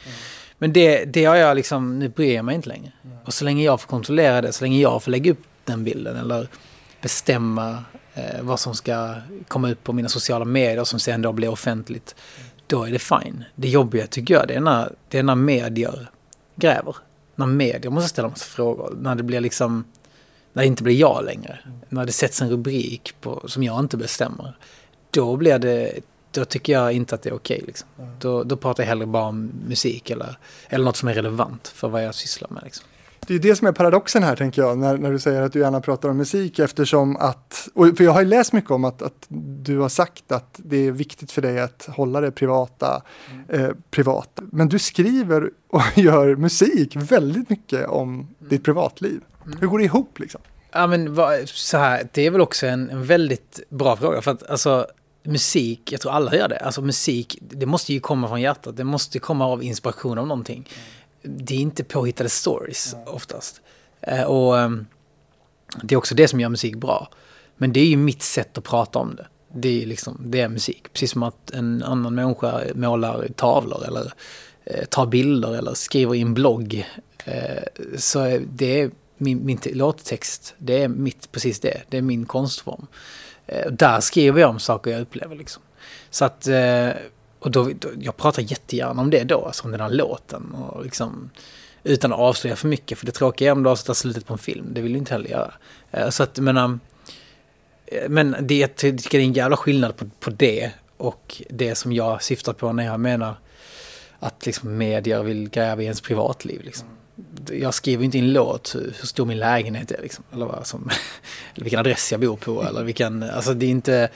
A: Men det, det har jag liksom, nu bryr jag mig inte längre. Och så länge jag får kontrollera det, så länge jag får lägga upp den bilden eller bestämma eh, vad som ska komma ut på mina sociala medier som sen då blir offentligt. Då är det fine. Det jobbiga tycker jag det är när, det är när medier gräver. När medier måste ställa massa frågor. När det blir liksom, när det inte blir jag längre. När det sätts en rubrik på, som jag inte bestämmer. Då blir det, då tycker jag inte att det är okej. liksom. då, då pratar jag hellre bara om musik eller, eller något som är relevant för vad jag sysslar med. Liksom.
B: Det är det som är paradoxen här tänker jag, när, när du säger att du gärna pratar om musik eftersom att, för jag har ju läst mycket om att, att du har sagt att det är viktigt för dig att hålla det privata eh, privat. Men du skriver och gör musik väldigt mycket om ditt privatliv. Hur går det ihop liksom?
A: Ja, men så här, det är väl också en, en väldigt bra fråga. För att alltså, musik, jag tror alla gör det. Alltså musik, det måste ju komma från hjärtat. Det måste komma av inspiration av någonting. Det är inte påhittade stories oftast. Eh, och ehm, det är också det som gör musik bra. Men det är ju mitt sätt att prata om det. Det är, liksom, det är musik. Precis som att en annan människa målar tavlor eller eh, tar bilder eller skriver i en blogg. Eh, så det är min, min låttext, det är mitt, precis det. Det är min konstform. Eh, där skriver jag om saker jag upplever liksom. Så att, eh, och då, då, jag pratar jättegärna om det då, alltså om den här låten. Och liksom, utan att avslöja för mycket, för det tråkiga är om du avslutar slutet på en film. Det vill du inte heller göra. Eh, så att, men, ehm, men det, jag tycker det är en jävla skillnad på, på det och det som jag syftar på när jag menar att liksom medier vill gräva i ens privatliv. Liksom. Jag skriver inte i en låt hur, hur stor min lägenhet är, liksom, eller, vad som, eller vilken adress jag bor på. Eller vilken, alltså det, är inte,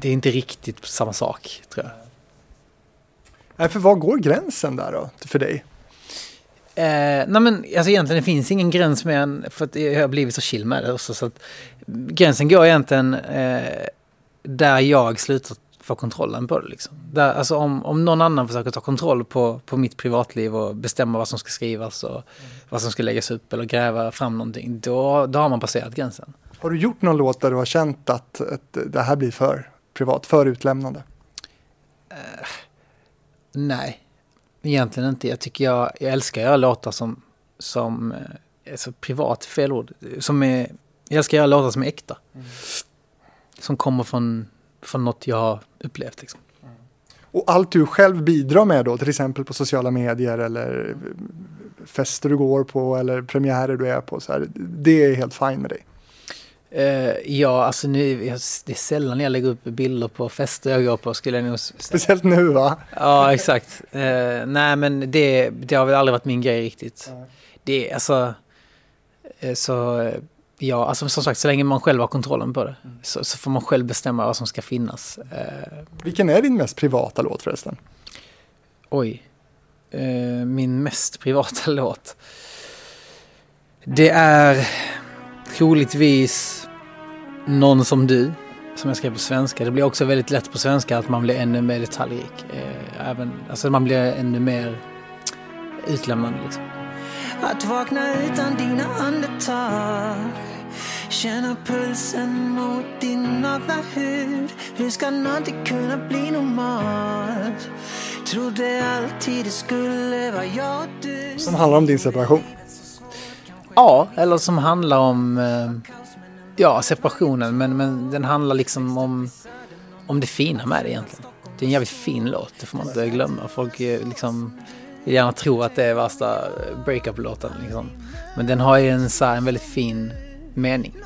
A: det är inte riktigt samma sak, tror jag.
B: Nej, för var går gränsen där då, för dig?
A: Eh, nej men alltså egentligen det finns ingen gräns med en, för att jag har blivit så chill med det också. Så att, gränsen går egentligen eh, där jag slutar få kontrollen på det. Liksom. Där, alltså om, om någon annan försöker ta kontroll på, på mitt privatliv och bestämma vad som ska skrivas och vad som ska läggas upp eller gräva fram någonting, då, då har man passerat gränsen.
B: Har du gjort någon låt där du har känt att, att det här blir för privat, för utlämnande?
A: Nej, egentligen inte. Jag tycker jag, jag älskar att göra låtar som, som eh, alltså privat, fel ord, som är, jag älskar att göra låtar som är äkta. Som kommer från, från något jag har upplevt liksom.
B: Och allt du själv bidrar med då, till exempel på sociala medier eller fester du går på eller premiärer du är på, så här, det är helt fine med dig.
A: Eh, ja, alltså nu, jag, det är sällan jag lägger upp bilder på fester jag går på skulle jag nog säga.
B: Speciellt nu va?
A: Ja, exakt. Eh, nej, men det, det har väl aldrig varit min grej riktigt. Det är alltså... eh, Så, ja, alltså som sagt, så länge man själv har kontrollen på det så, så får man själv bestämma vad som ska finnas. Eh,
B: Vilken är din mest privata låt förresten?
A: oj. Min mest privata låt. Det är troligtvis Någon som du, som jag skrev på svenska. Det blir också väldigt lätt på svenska att man blir ännu mer detaljrik. Eh, även, alltså man blir ännu mer utlämnande liksom.
C: Att vakna utan dina andetag Känna pulsen mot din nakna hud Hur ska någonting kunna bli normalt? Trodde alltid det skulle vara jag och du
B: Som handlar om din separation.
A: Ja, eller som handlar om eh, ja, separationen. Men, men den handlar liksom om, om det fina med det egentligen. Det är en jävligt fin låt, det får man inte glömma. Folk eh, liksom vill gärna tro att det är värsta eh, breakup-låten. Liksom. Men den har ju en, så här, en väldigt fin mening.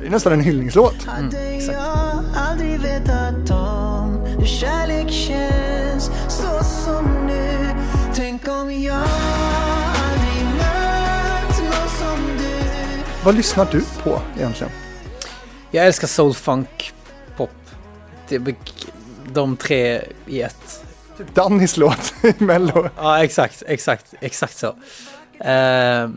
B: Det är nästan en hyllningslåt.
C: Hade
A: exakt.
C: jag aldrig vetat om hur kärlek känns så som nu Tänk om jag
B: Vad lyssnar du på egentligen?
A: Jag älskar soul, funk, pop. Det, de tre i ett.
B: Typ Dannys låt i Mello.
A: Ja, exakt, exakt, exakt så. Eh,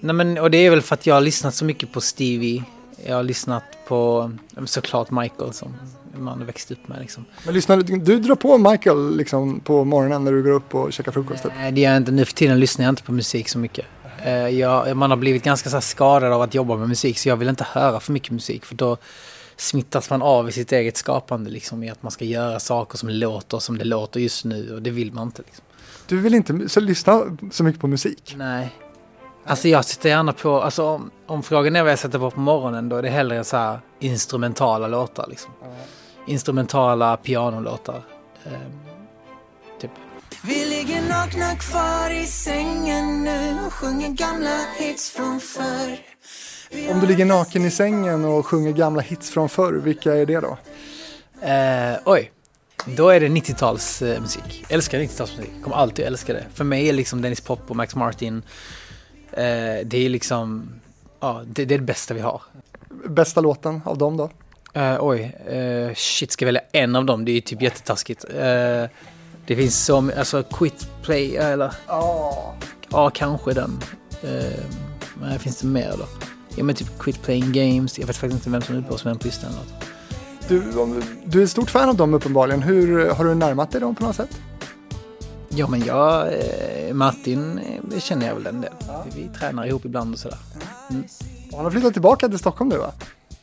A: nej men, och det är väl för att jag har lyssnat så mycket på Stevie. Jag har lyssnat på såklart Michael som man har växt upp med liksom.
B: Men lyssnar du, du drar på Michael liksom på morgonen när du går upp och käkar frukost? Typ.
A: Nej, det gör jag inte. Nu för tiden lyssnar jag inte på musik så mycket. Eh, jag, man har blivit ganska så skadad av att jobba med musik så jag vill inte höra för mycket musik för då smittas man av i sitt eget skapande liksom i att man ska göra saker som låter som det låter just nu och det vill man inte. Liksom.
B: Du vill inte så lyssna så mycket på musik?
A: Nej. Alltså jag sätter gärna på, alltså om, om frågan är vad jag sätter på på morgonen då är det hellre så här instrumentala låtar liksom. Instrumentala pianolåtar. Eh.
C: Vi ligger nakna kvar i sängen nu och sjunger gamla hits från förr
B: Om du ligger naken i sängen och sjunger gamla hits från förr, vilka är det då?
A: Eh, oj. Då är det 90-talsmusik. Älskar 90-talsmusik. Kommer alltid älska det. För mig är liksom Dennis Pop och Max Martin, eh, det är liksom, ja, det, det är det bästa vi har.
B: Bästa låten av dem då?
A: Eh, oj, eh, shit, ska jag välja en av dem? Det är ju typ jättetaskigt. Det finns som, alltså Quit Play, eller
B: Ja.
A: ja, kanske den. Eh, men finns det mer då? Ja men typ Quit Playing Games, jag vet faktiskt inte vem som är på just den låten.
B: Du, om- du är ett stort fan av dem uppenbarligen. Hur har du närmat dig dem på något sätt?
A: Ja men jag, eh, Martin eh, känner jag väl en del. Vi tränar ihop ibland och sådär.
B: Han har flyttat tillbaka till Stockholm nu va?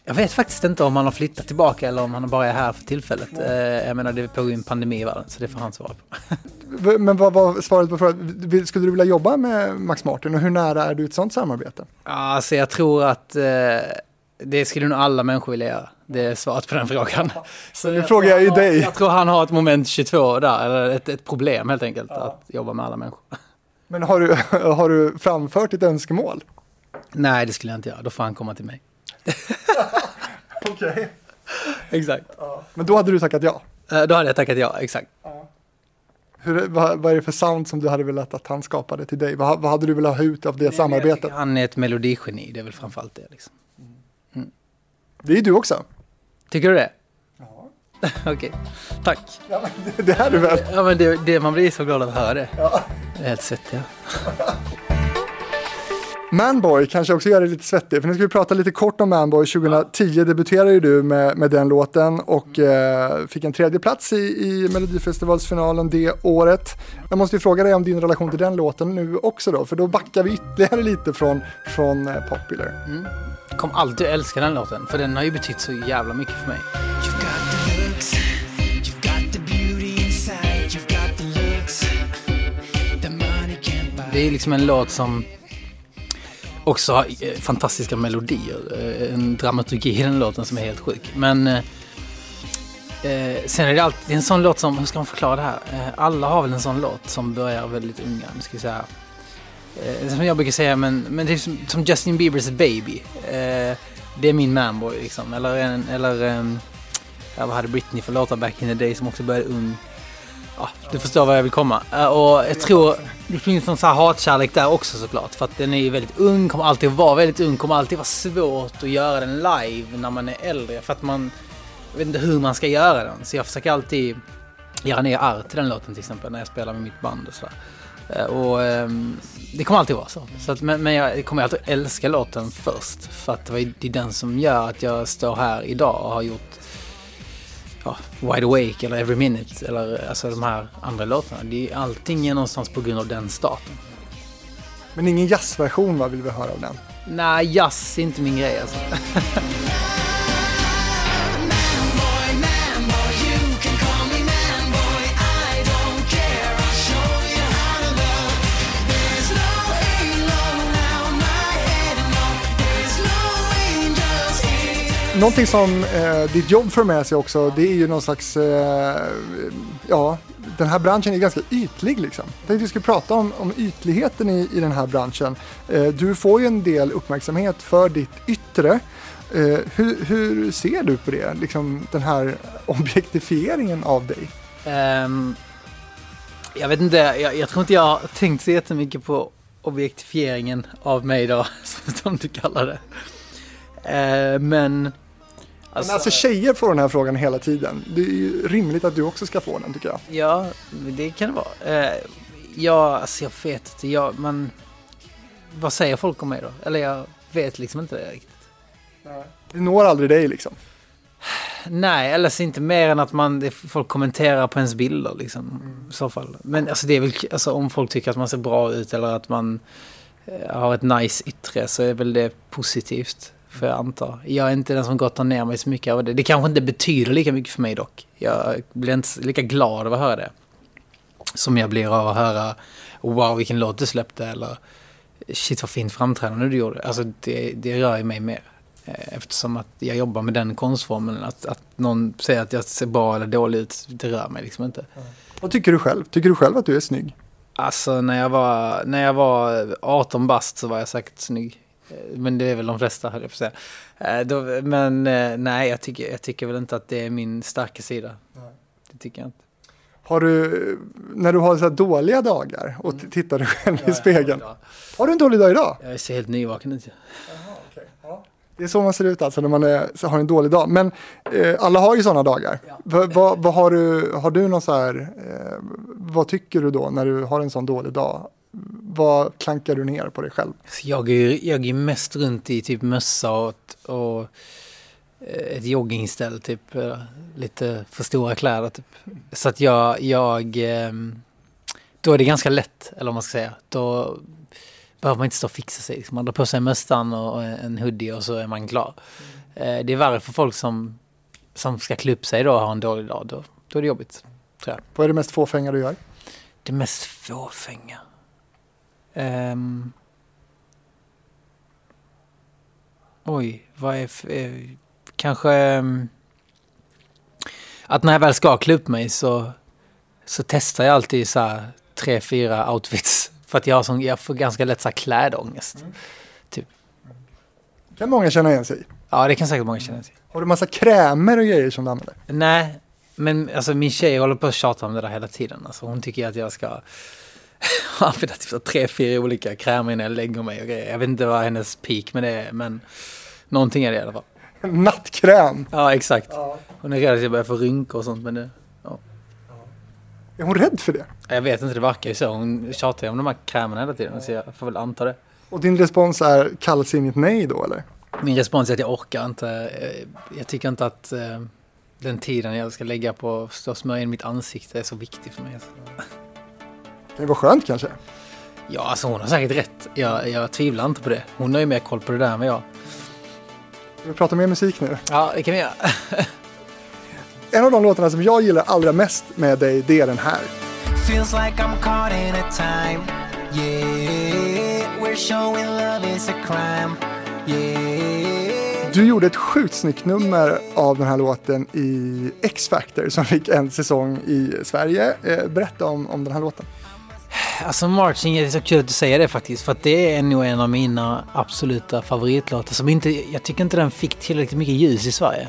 A: Jag vet faktiskt inte om han har flyttat tillbaka eller om han bara är här för tillfället. Eh, jag menar det pågår ju en pandemi i världen så det får han svara på.
B: Men vad var svaret på frågan? Skulle du vilja jobba med Max Martin och hur nära är du ett sånt samarbete?
A: Alltså jag tror att eh, det skulle nog alla människor vilja göra. Det är svaret på den frågan. Så
B: nu frågar jag ju dig.
A: Jag tror han har ett moment 22 där, eller ett, ett problem helt enkelt. Att jobba med alla människor.
B: Men har du, har du framfört ditt önskemål?
A: Nej, det skulle jag inte göra. Då får han komma till mig.
B: Okej.
A: Exakt.
B: Men då hade du tackat ja.
A: Eh, Då hade jag tackat ja, exakt.
B: Hur, vad, vad är det för sound som du hade velat att han skapade till dig? Vad, vad hade du velat ha ut av det
A: Jag
B: samarbetet?
A: Han är ett melodigeni, det är väl framförallt det. Liksom.
B: Det är du också.
A: Tycker du det? Ja. Okej, tack.
B: Ja, men det, det är du väl?
A: Ja, men det, det, man blir så glad att höra det. Det är helt svettig. Ja.
B: Manboy kanske också gör dig lite svettig, för nu ska vi prata lite kort om Manboy. 2010 debuterade ju du med, med den låten och eh, fick en tredje plats i, i Melodifestivalsfinalen det året. Jag måste ju fråga dig om din relation till den låten nu också då, för då backar vi ytterligare lite från, från eh, Popular.
A: Jag kommer alltid älska den låten, för den har ju betytt så jävla mycket för mig. Det är liksom en låt som också har eh, fantastiska melodier. Eh, en dramaturgi i den låten som är helt sjuk. Men eh, eh sen är det alltid en sån låt som, hur ska man förklara det här? Alla har väl en sån låt som börjar väldigt unga. Nu ska vi säga. Eh, som jag brukar säga, men, men det är som, som Justin Biebers Baby. Eh, det är min manboy liksom. Eller, en, eller ehm, vad hade Britney för låtar back in the day som också började ung. Ja, du förstår vad jag vill komma. Eh, och jag tror det finns någon så här hatkärlek där också såklart. För att den är ju väldigt ung, kommer alltid vara väldigt ung, kommer alltid vara svårt att göra den live när man är äldre. För att man jag vet inte hur man ska göra den. Så jag försöker alltid göra ner art till den låten till exempel när jag spelar med mitt band och sådär. Eh, och ehm, det kommer alltid vara så. så att, men, men jag kommer alltid älska låten först. För att det är den som gör att jag står här idag och har gjort ja, Wide Awake eller Every Minute eller alltså de här andra låtarna. Det är, allting är någonstans på grund av den starten.
B: Men ingen jazzversion vad vill vi höra av den?
A: Nej, jazz är inte min grej alltså.
B: Någonting som eh, ditt jobb för med sig också, det är ju någon slags, eh, ja, den här branschen är ganska ytlig liksom. Jag tänkte vi skulle prata om, om ytligheten i, i den här branschen. Eh, du får ju en del uppmärksamhet för ditt yttre. Eh, hur, hur ser du på det, liksom den här objektifieringen av dig?
A: Um, jag vet inte, jag, jag tror inte jag har tänkt så jättemycket på objektifieringen av mig då, som, du kallar det. Uh, men...
B: Alltså, Men alltså tjejer får den här frågan hela tiden. Det är ju rimligt att du också ska få den tycker jag.
A: Ja, det kan det vara. Eh, ja, alltså jag vet inte. Jag, man, vad säger folk om mig då? Eller jag vet liksom inte det riktigt.
B: Det når aldrig dig liksom.
A: Nej, eller så inte mer än att man, folk kommenterar på ens bilder liksom. I så fall. Men alltså det är väl, alltså om folk tycker att man ser bra ut eller att man eh, har ett nice yttre så är väl det positivt. För jag antar. Jag är inte den som gottar ner mig så mycket av det. Det kanske inte betyder lika mycket för mig dock. Jag blir inte lika glad av att höra det. Som jag blir av att höra wow vilken låt du släppte eller shit vad fint framträdande du gjorde. Alltså det, det rör ju mig mer. Eh, Eftersom att jag jobbar med den konstformen. Att, att någon säger att jag ser bra eller dålig ut, det rör mig liksom inte.
B: Vad tycker du själv? Tycker du själv att du är snygg?
A: Alltså när jag var, när jag var 18 bast så var jag säkert snygg. Eh, Men det är väl de flesta, höll jag på att säga. Eh, Då, men eh, nej, jag tycker, jag tycker väl inte att det är min starka sida. Det tycker jag inte.
B: Har du, när du har så dåliga dagar och t- tittar dig själv i spegeln. Har du en dålig dag idag?
A: Jag ser helt nyvaken ut.
B: Det är så man ser ut alltså när man är, har en dålig dag. Men eh, alla har ju sådana dagar. Va, va, vad har, du, har du någon så här, eh, vad tycker du då när du har en sån dålig dag? Vad klankar du ner på dig själv?
A: Så jag är jag är mest runt i typ mössa och, och eh, ett joggingställ typ. eh, Lite för stora kläder typ. Så att jag, jag ehm, då är det ganska lätt, eller vad man ska säga. Då behöver man inte stå och fixa sig. liksom. Man drar på sig mössan och en hoodie och så är man klar. Eh, Det är värre för folk som, som ska klä upp sig då och har en dålig dag. Då, då är det jobbigt.
B: Vad är det mest fåfänga du gör?
A: Det mest fåfänga. Ehm. oj, vad är... eh, kanske... ehm, att när jag väl ska klä upp mig så, så testar jag alltid så här tre, fyra outfits. För att jag, har sån, jag får ganska lätt så här klädångest.
B: kan många känna igen sig.
A: Ja, det kan säkert många känna till.
B: Har du massa krämer och grejer som du använder?
A: Nej, men alltså min tjej håller på att tjata om det där hela tiden. Alltså, hon tycker att jag ska använda typ tre, fyra olika krämer innan jag lägger mig och grejer. Jag vet inte vad hennes peak med det är, men någonting är det i alla fall.
B: Nattkräm.
A: Ja, exakt. Hon är rädd att jag börjar få rynkor och sånt, men det,
B: Är hon rädd för det?
A: jag vet inte, det verkar ju så. Hon tjatar ju om de här krämerna hela tiden, så jag får väl anta det.
B: Och din respons är kallsinnigt nej då eller?
A: Min respons är att jag orkar inte. Eh, Jag tycker inte att eh, den tiden jag ska lägga på att smörja in mitt ansikte är så viktig för mig.
B: Det vara skönt kanske.
A: Ja, alltså hon har säkert rätt. Jag, jag tvivlar inte på det. Hon har ju mer koll på det där än jag.
B: Ska vi prata mer musik nu?
A: Ja, det kan vi göra.
B: En av de låtarna som jag gillar allra mest med dig, det är den här.
C: Feels like I'm caught in a time. Yeah, we're showing love is a crime. Yeah.
B: Du gjorde ett sjukt snyggt nummer av den här låten i X-Factor som fick en säsong i Sverige. Eh, berätta om, om den här låten.
A: Alltså Marching är så kul att du säger det faktiskt. För att det är nog en av mina absoluta favoritlåtar. Som inte, jag tycker inte den fick tillräckligt mycket ljus i Sverige.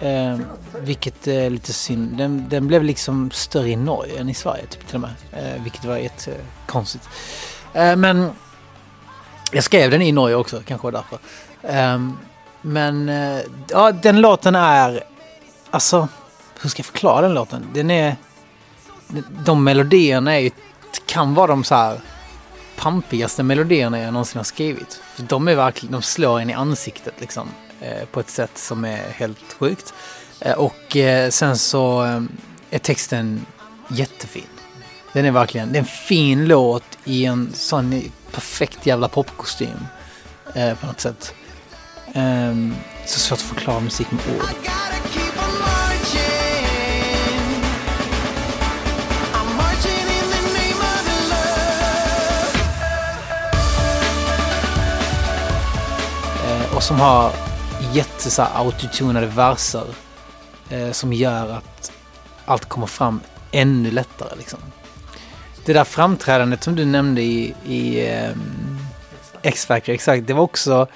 A: Eh, vilket är lite synd. Den, den blev liksom större i Norge än i Sverige typ, till och med. Eh, vilket var jättekonstigt. Eh, men jag skrev den i Norge också, kanske var därför. Eh, men ja, den låten är... Alltså, hur ska jag förklara den låten? Den är... De melodierna är ju, kan vara de så här pampigaste melodierna jag någonsin har skrivit. För de är verkligen, de slår en i ansiktet liksom. Eh, på ett sätt som är helt sjukt. Eh, och eh, sen så eh, är texten jättefin. Den är verkligen, det är en fin låt i en sån perfekt jävla popkostym. Eh, på något sätt. Ehm, så svårt att förklara musik med ord. Och som har jätte så autotunade verser. Eh, som gör att allt kommer fram ännu lättare liksom. Det där framträdandet som du nämnde i, i ehm, X-Factor, exakt, det var också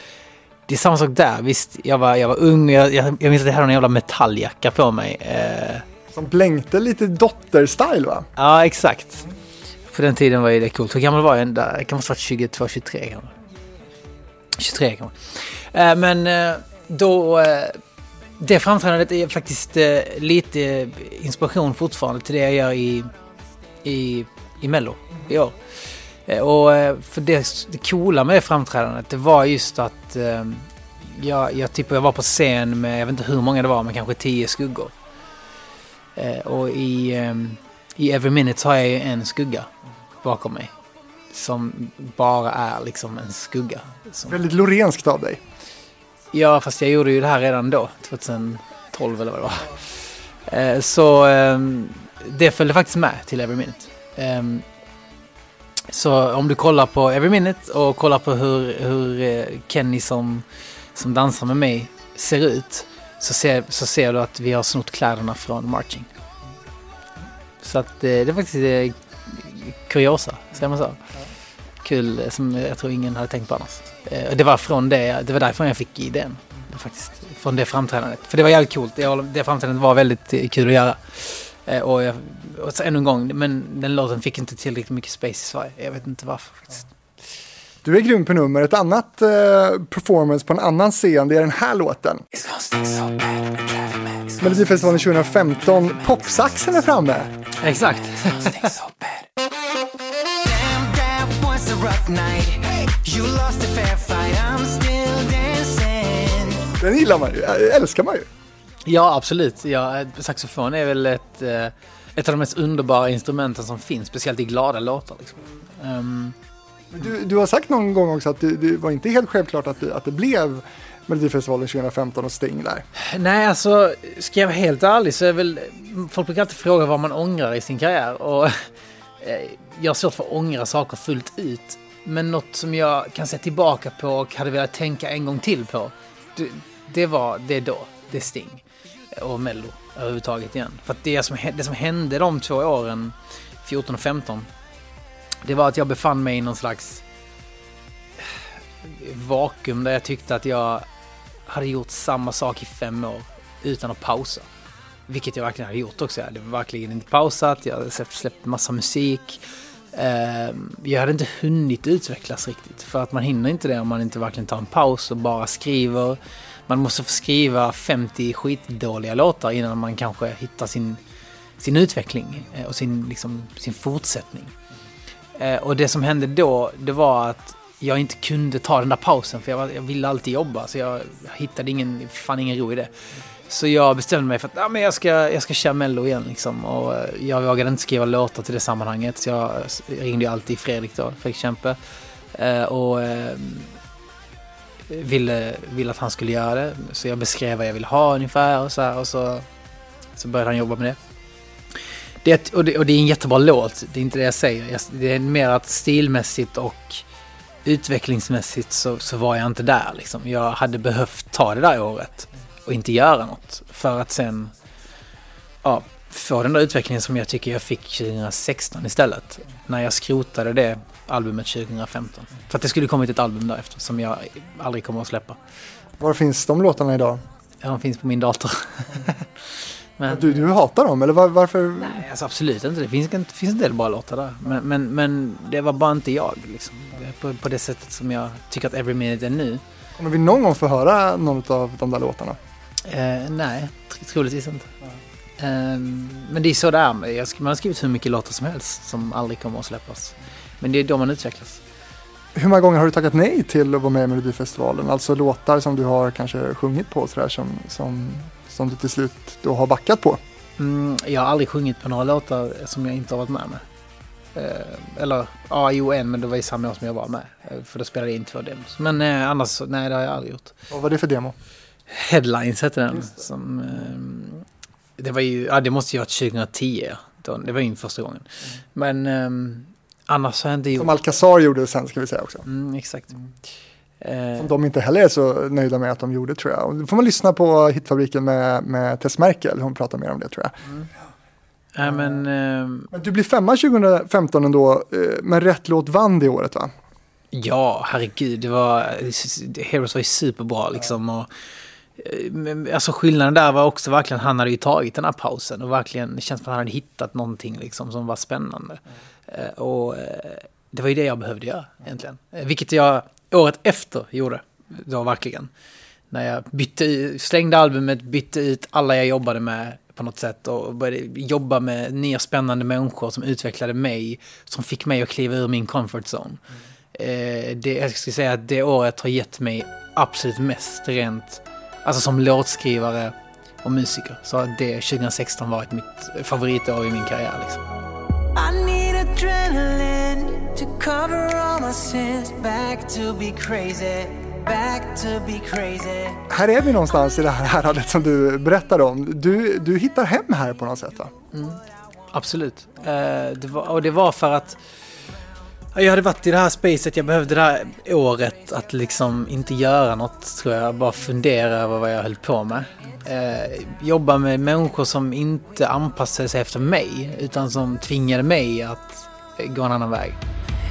A: det är samma sak där. Visst, jag var, jag var ung och jag, jag, jag minns att jag hade en jävla metalljacka på mig. Eh,
B: Som blänkte lite dotter-style va?
A: ja, exakt. På den tiden var det coolt. Hur gammal var jag? Där? Jag kan ha varit 22, 23 kanske. 23 kanske. Eh, men eh, då... Eh, det framträdandet är faktiskt lite inspiration fortfarande till det jag gör i, i, i Mello i år. Och för det, det coola med det framträdandet det var just att jag, jag, typ, jag var på scen med, jag vet inte hur många det var, men kanske tio skuggor. Och i, i Every Minute har jag ju en skugga bakom mig. Som bara är liksom en skugga. Som,
B: Väldigt lorenskt av dig.
A: Ja, fast jag gjorde ju det här redan då, 2012 eller vad det var. Eh, så eh, det följde faktiskt med till Every Minute. Eh, så om du kollar på Every Minute och kollar på hur, hur eh, Kenny som, som dansar med mig ser ut så ser, så ser du att vi har snott kläderna från Marching. Så att eh, det är faktiskt kuriosa, säger man så? Kul som jag tror ingen hade tänkt på annars. Eh, och det var från det, det var därifrån jag fick idén. Faktiskt, från det framträdandet. För det var jävligt coolt. Det, det framträdandet var väldigt eh, kul att göra. Eh, och, jag, och så ännu en gång, men den låten fick inte tillräckligt mycket space i Sverige. Jag vet inte varför faktiskt.
B: Du är grym på nummer. Ett annat eh, performance på en annan scen, det är den här låten. Melodifestivalen 2015, popsaxen är framme.
A: Exakt.
B: Den gillar man ju, älskar man ju.
A: ja, absolut. Ja, saxofon är väl ett, eh, ett av de mest underbara instrumenten som finns, speciellt i glada låtar. Liksom.
B: Men Du, du har sagt någon gång också att det, det var inte helt självklart att det, att det blev Melodifestivalen 2015 och Sting där.
A: Nej, alltså ska jag vara helt ärlig så är väl... Folk brukar alltid fråga vad man ångrar i sin karriär och eh, jag har svårt för att ångra saker fullt ut. Men något som jag kan se tillbaka på och hade velat tänka en gång till på, det, det var det då, det är Sting och Mello överhuvudtaget igen. För att det som, det som hände de två åren, 14 och 15, det var att jag befann mig i någon slags vakuum där jag tyckte att jag hade gjort samma sak i fem år utan att pausa. Vilket jag verkligen hade gjort också. Jag hade verkligen inte pausat, jag hade släppt, släppt massa musik. Ehm, jag hade inte hunnit utvecklas riktigt. För att man hinner inte det om man inte verkligen tar en paus och bara skriver. Man måste få skriva 50 skitdåliga låtar innan man kanske hittar sin, sin utveckling eh, och sin, liksom, sin fortsättning. Eh, Och det som hände då, det var att jag inte kunde ta den där pausen för jag, var, jag ville alltid jobba så jag hittade ingen, fan ingen ro i det. Så jag bestämde mig för att ja, men jag, ska, jag ska köra mello igen liksom. Och eh, jag vågade inte skriva låtar till det sammanhanget så jag ringde ju alltid Fredrik då, Fredrik Kempe. Eh, och eh, ville, ville att han skulle göra det. Så jag beskrev vad jag ville ha ungefär och så här, och så, så började han jobba med det. Det, och, det, och det är en jättebra låt, det är inte det jag säger. Det är mer att stilmässigt och utvecklingsmässigt så, så var jag inte där. Liksom. Jag hade behövt ta det där året och inte göra något. För att sen ja, få den där utvecklingen som jag tycker jag fick 2016 istället. När jag skrotade det albumet 2015. För att det skulle kommit ett album därefter som jag aldrig kommer att släppa.
B: Var finns de låtarna idag?
A: Ja, de finns på min dator. Men,
B: Du, du hatar dem, eller var, varför?
A: Nej, alltså absolut inte. Det finns, en- finns en del bra låtar där. Men, men, men det var bara inte jag. Liksom. På, på det sättet som jag tycker att Every Minute är nu.
B: Kommer vi någon gång få höra någon av de där låtarna?
A: Eh, nej, tr- troligtvis inte. Eh, men det är så det är. Man har skrivit hur mycket låtar som helst som aldrig kommer att släppas. Men det är då man utvecklas.
B: Hur många gånger har du tackat nej till att vara med i Melodifestivalen? Alltså låtar som du har kanske sjungit på sådär som, som, som du till slut då har backat på.
A: Mm, jag har aldrig sjungit på några låtar som jag inte har varit med med. Eh, eller, ja, jo en, men det var i samma år som jag var med. Eh, för då spelade jag in två demos. Men eh, annars, nej det har jag aldrig gjort.
B: Vad var det för demo?
A: Headlines hette den. Som, eh, det var ju, ja det måste ju ha varit 2010. ja. Då, det var ju första gången. Men eh, annars har jag inte gjort...
B: Som Alcazar gjorde sen ska vi säga också.
A: Mm, exakt. Eh,
B: Som de inte heller är så nöjda med att de gjorde tror jag. Och då får man lyssna på Hitfabriken med, med Tess Merkel, hon pratar mer om det tror jag.
A: nej, men,
B: Men du blir femma 2015 ändå, men rätt låt vann det året va?
A: ja, herregud. Det var, Heroes var ju superbra liksom. Och, alltså skillnaden där var också verkligen, han hade ju tagit den här pausen och verkligen, det känns som att han hade hittat någonting liksom som var spännande. Eh, och eh, det var ju det jag behövde göra egentligen. Eh, vilket jag året efter gjorde, då verkligen. När jag bytte, slängde albumet, bytte ut alla jag jobbade med på något sätt och började jobba med nya spännande människor som utvecklade mig, som fick mig att kliva ur min comfort zone. Eh, det, jag skulle säga att det året har gett mig absolut mest rent, alltså som låtskrivare och musiker. Så har det 2016 varit mitt favoritår i min karriär. Liksom.
C: I need adrenaline to cover all my sins. Back to be crazy, back to be crazy.
B: Här är vi någonstans i det här häradet som du berättade om. Du, du hittar hem här på något sätt va?
A: Absolut. Eh, det var, och det var för att jag hade varit i det här spacet, jag behövde det här året att liksom inte göra något tror jag, bara fundera över vad jag höll på med. Eh, jobba med människor som inte anpassade sig efter mig utan som tvingade mig att gå en annan väg.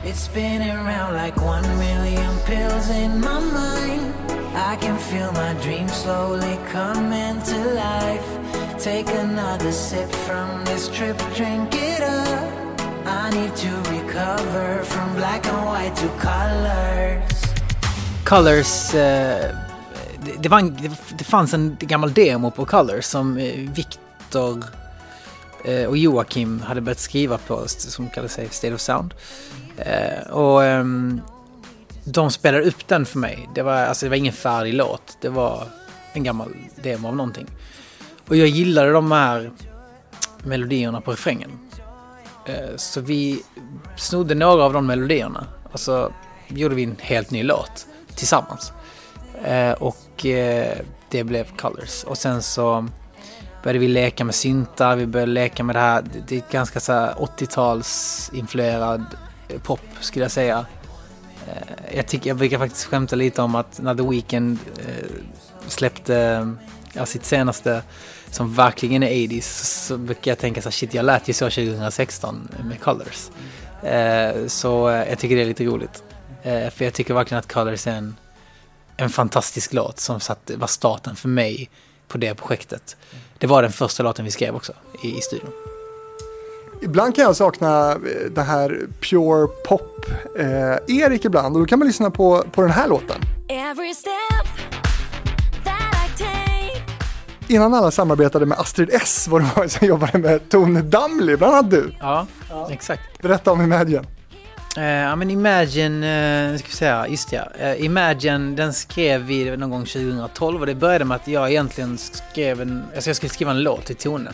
C: It's around like one million pills in my mind. I can feel my slowly coming to life. take another sip from this trip, drink it up. I need to recover from black and white to colors.
A: Colors, eh, det, var en, det, fanns en gammal demo på Colors som eh, Viktor eh, och Joakim hade börjat skriva på som kallade sig State of Sound. Eh, och ehm, de spelade upp den för mig. Det var, alltså, det var ingen färdig låt. Det var en gammal demo av någonting. Och jag gillade de här melodierna på refrängen. Eh, så vi snodde några av de melodierna och så gjorde vi en helt ny låt tillsammans. Eh, och eh, det blev Colors. Och sen så började vi leka med syntar, vi började leka med det här, det är ganska så här 80-talsinfluerad pop skulle jag säga. Jag, tycker, jag brukar faktiskt skämta lite om att när The Weeknd släppte ja, sitt senaste som verkligen är 80s så brukar jag tänka så här, shit jag lät ju så 2016 med Colors. Eh, så jag tycker det är lite roligt. Eh, för jag tycker verkligen att Colors är en, en fantastisk låt som satt, var starten för mig på det projektet. Det var den första låten vi skrev också i, i studion.
B: Ibland kan jag sakna eh, det här pure pop eh, Erik ibland och då kan man lyssna på, på den här låten.
D: Every step
B: Innan alla samarbetade med Astrid S var det var som jobbade med Tone Damli, bland annat du.
A: Ja, exakt.
B: Berätta om Imagine.
A: Eh, Ja men Imagine, uh, ska vi säga, just ja. Eh, Imagine den skrev vi någon gång 2012 och det började med att jag egentligen skrev en, alltså jag skulle skriva en låt till Tone.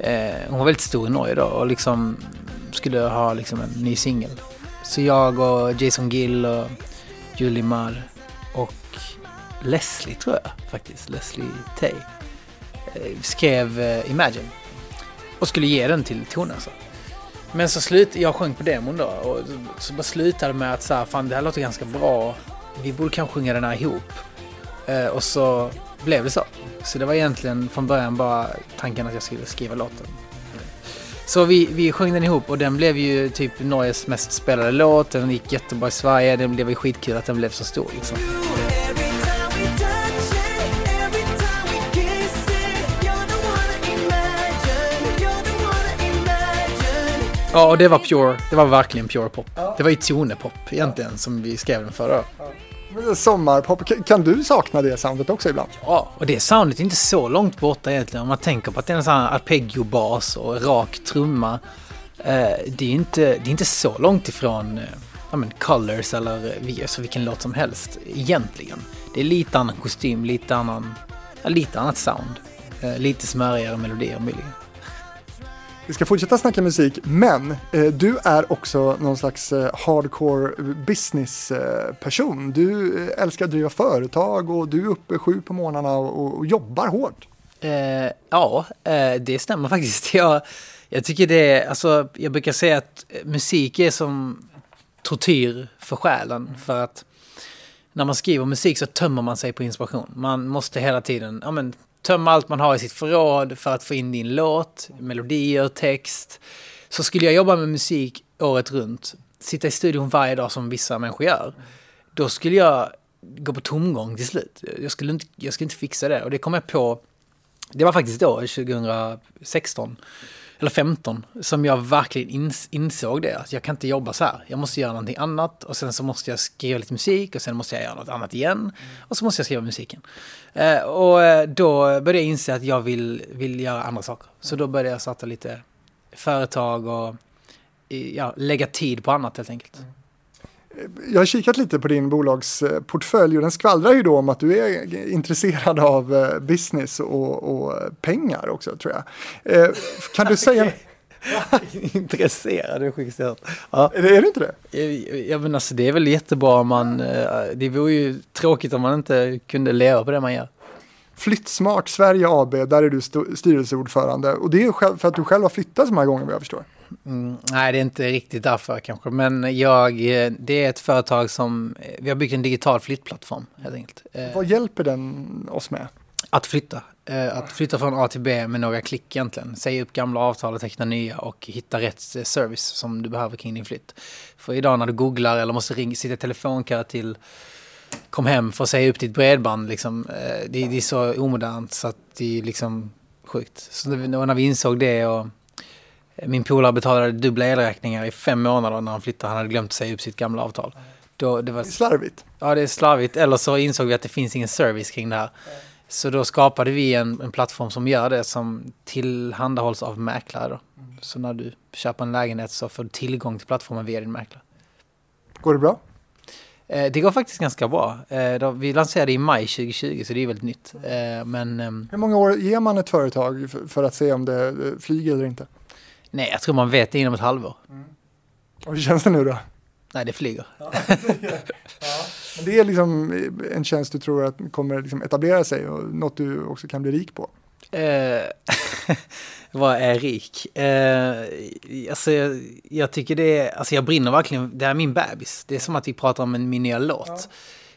A: Eh, hon var väldigt stor i Norge då och liksom skulle ha liksom en ny singel. Så jag och Jason Gill och Julie Marr och Leslie tror jag faktiskt, Leslie Tay, skrev eh, Imagine. Och skulle ge den till Tone alltså. Men så slut, jag sjöng på demon då och så bara slutade det med att så här, fan det här låter ganska bra. Vi borde kanske sjunga den här ihop. Eh, och så blev det så. Så det var egentligen från början bara tanken att jag skulle skriva låten. Så vi, vi sjöng den ihop och den blev ju typ Norges mest spelade låt. Den gick jättebra i Sverige. Det blev ju skitkul att den blev så stor liksom. Ja, och det var pure. Det var verkligen pure pop. Det var ju tonepop egentligen som vi skrev den för då.
B: Sommarpop, Kan- du sakna det soundet också ibland?
A: Ja, och det soundet är inte så långt borta egentligen. Om man tänker på att det är en sån här arpeggio-bas och rak trumma. Eh, det, är inte, det är inte så långt ifrån eh, ja, men Colors eller vi- alltså vilken låt som helst egentligen. Det är lite annan kostym, lite annan, ja, lite annat sound. Eh, lite smörigare melodier möjligen.
B: Vi ska fortsätta snacka musik, men eh, du är också någon slags eh, hardcore business eh. Du eh, älskar att driva företag och du är uppe sju på morgnarna och, och jobbar hårt.
A: Eh, ja, eh, det stämmer faktiskt. Jag, jag tycker det är, alltså, jag brukar säga att eh, musik är som tortyr för själen. För att när man skriver musik så tömmer man sig på inspiration. Man måste hela tiden ja, men, tömma allt man har i sitt förråd för att få in din låt, melodier, text. Så skulle jag jobba med musik året runt, sitta i studion varje dag som vissa människor gör, då skulle jag gå på tomgång till slut. Jag skulle inte, jag skulle inte fixa det. Och det kom jag på, det var faktiskt då, 2016, eller 15, som jag verkligen ins, insåg det. Att jag kan inte jobba så här. Jag måste göra någonting annat och sen så måste jag skriva lite musik och sen måste jag göra något annat igen. Och så måste jag skriva musiken. Eh, och eh, då började jag inse att jag vill, vill göra andra saker. Så då började jag starta lite företag och ja, lägga tid på annat helt enkelt.
B: Jag har kikat lite på din bolagsportfölj och den skvallrar ju då om att du är intresserad av eh, business och, och pengar också tror jag. Eh, Kan du säga,
A: Intresserad, det är sjukt. Ja.
B: är det inte det?
A: Jag, jag men alltså, det är väl jättebra om man... eh, Det vore ju tråkigt om man inte kunde leva på det man gör.
B: Flyttsmart Sverige AB, där är du st- styrelseordförande och det är själv, för att du själv har flyttat så många gånger vad jag förstår.
A: Mm, nej, det är inte riktigt därför kanske. Men jag, eh, det är ett företag som... eh, Vi har byggt en digital flyttplattform helt enkelt. Eh,
B: Vad hjälper den oss med?
A: Att flytta. Att flytta från A till B med några klick egentligen. Säga upp gamla avtal och teckna nya och hitta rätt service som du behöver kring din flytt. För idag när du googlar eller måste ringa, sitta i telefonkö till kom hem för att säga upp ditt bredband. Liksom, det, det är så omodernt så att det är liksom sjukt. Så när vi insåg det och min polare betalade dubbla elräkningar i fem månader när han flyttade. Han hade glömt säga upp sitt gamla avtal. Då, det var,
B: Det slarvigt.
A: ja, det är slarvigt. Eller så insåg vi att det finns ingen service kring det här. Så då skapade vi en, en plattform som gör det som tillhandahålls av mäklare. Då. Så när du köper en lägenhet så får du tillgång till plattformen via din mäklare.
B: Går det bra?
A: Eh, det går faktiskt ganska bra. Eh, vi lanserade i maj 2020 så det är väldigt nytt. Eh, men ehm,
B: Hur många år ger man ett företag för, att se om det flyger eller inte?
A: Nej, jag tror man vet det inom ett halvår.
B: Och hur känns det nu då?
A: Nej, det flyger.
B: Men det är liksom en tjänst du tror att kommer liksom etablera sig och något du också kan bli rik på.
A: Eh, vad är rik? Eh, alltså, jag, jag tycker det är, alltså jag brinner verkligen, det är min bebis. Det är som att vi pratar om en, min nya låt.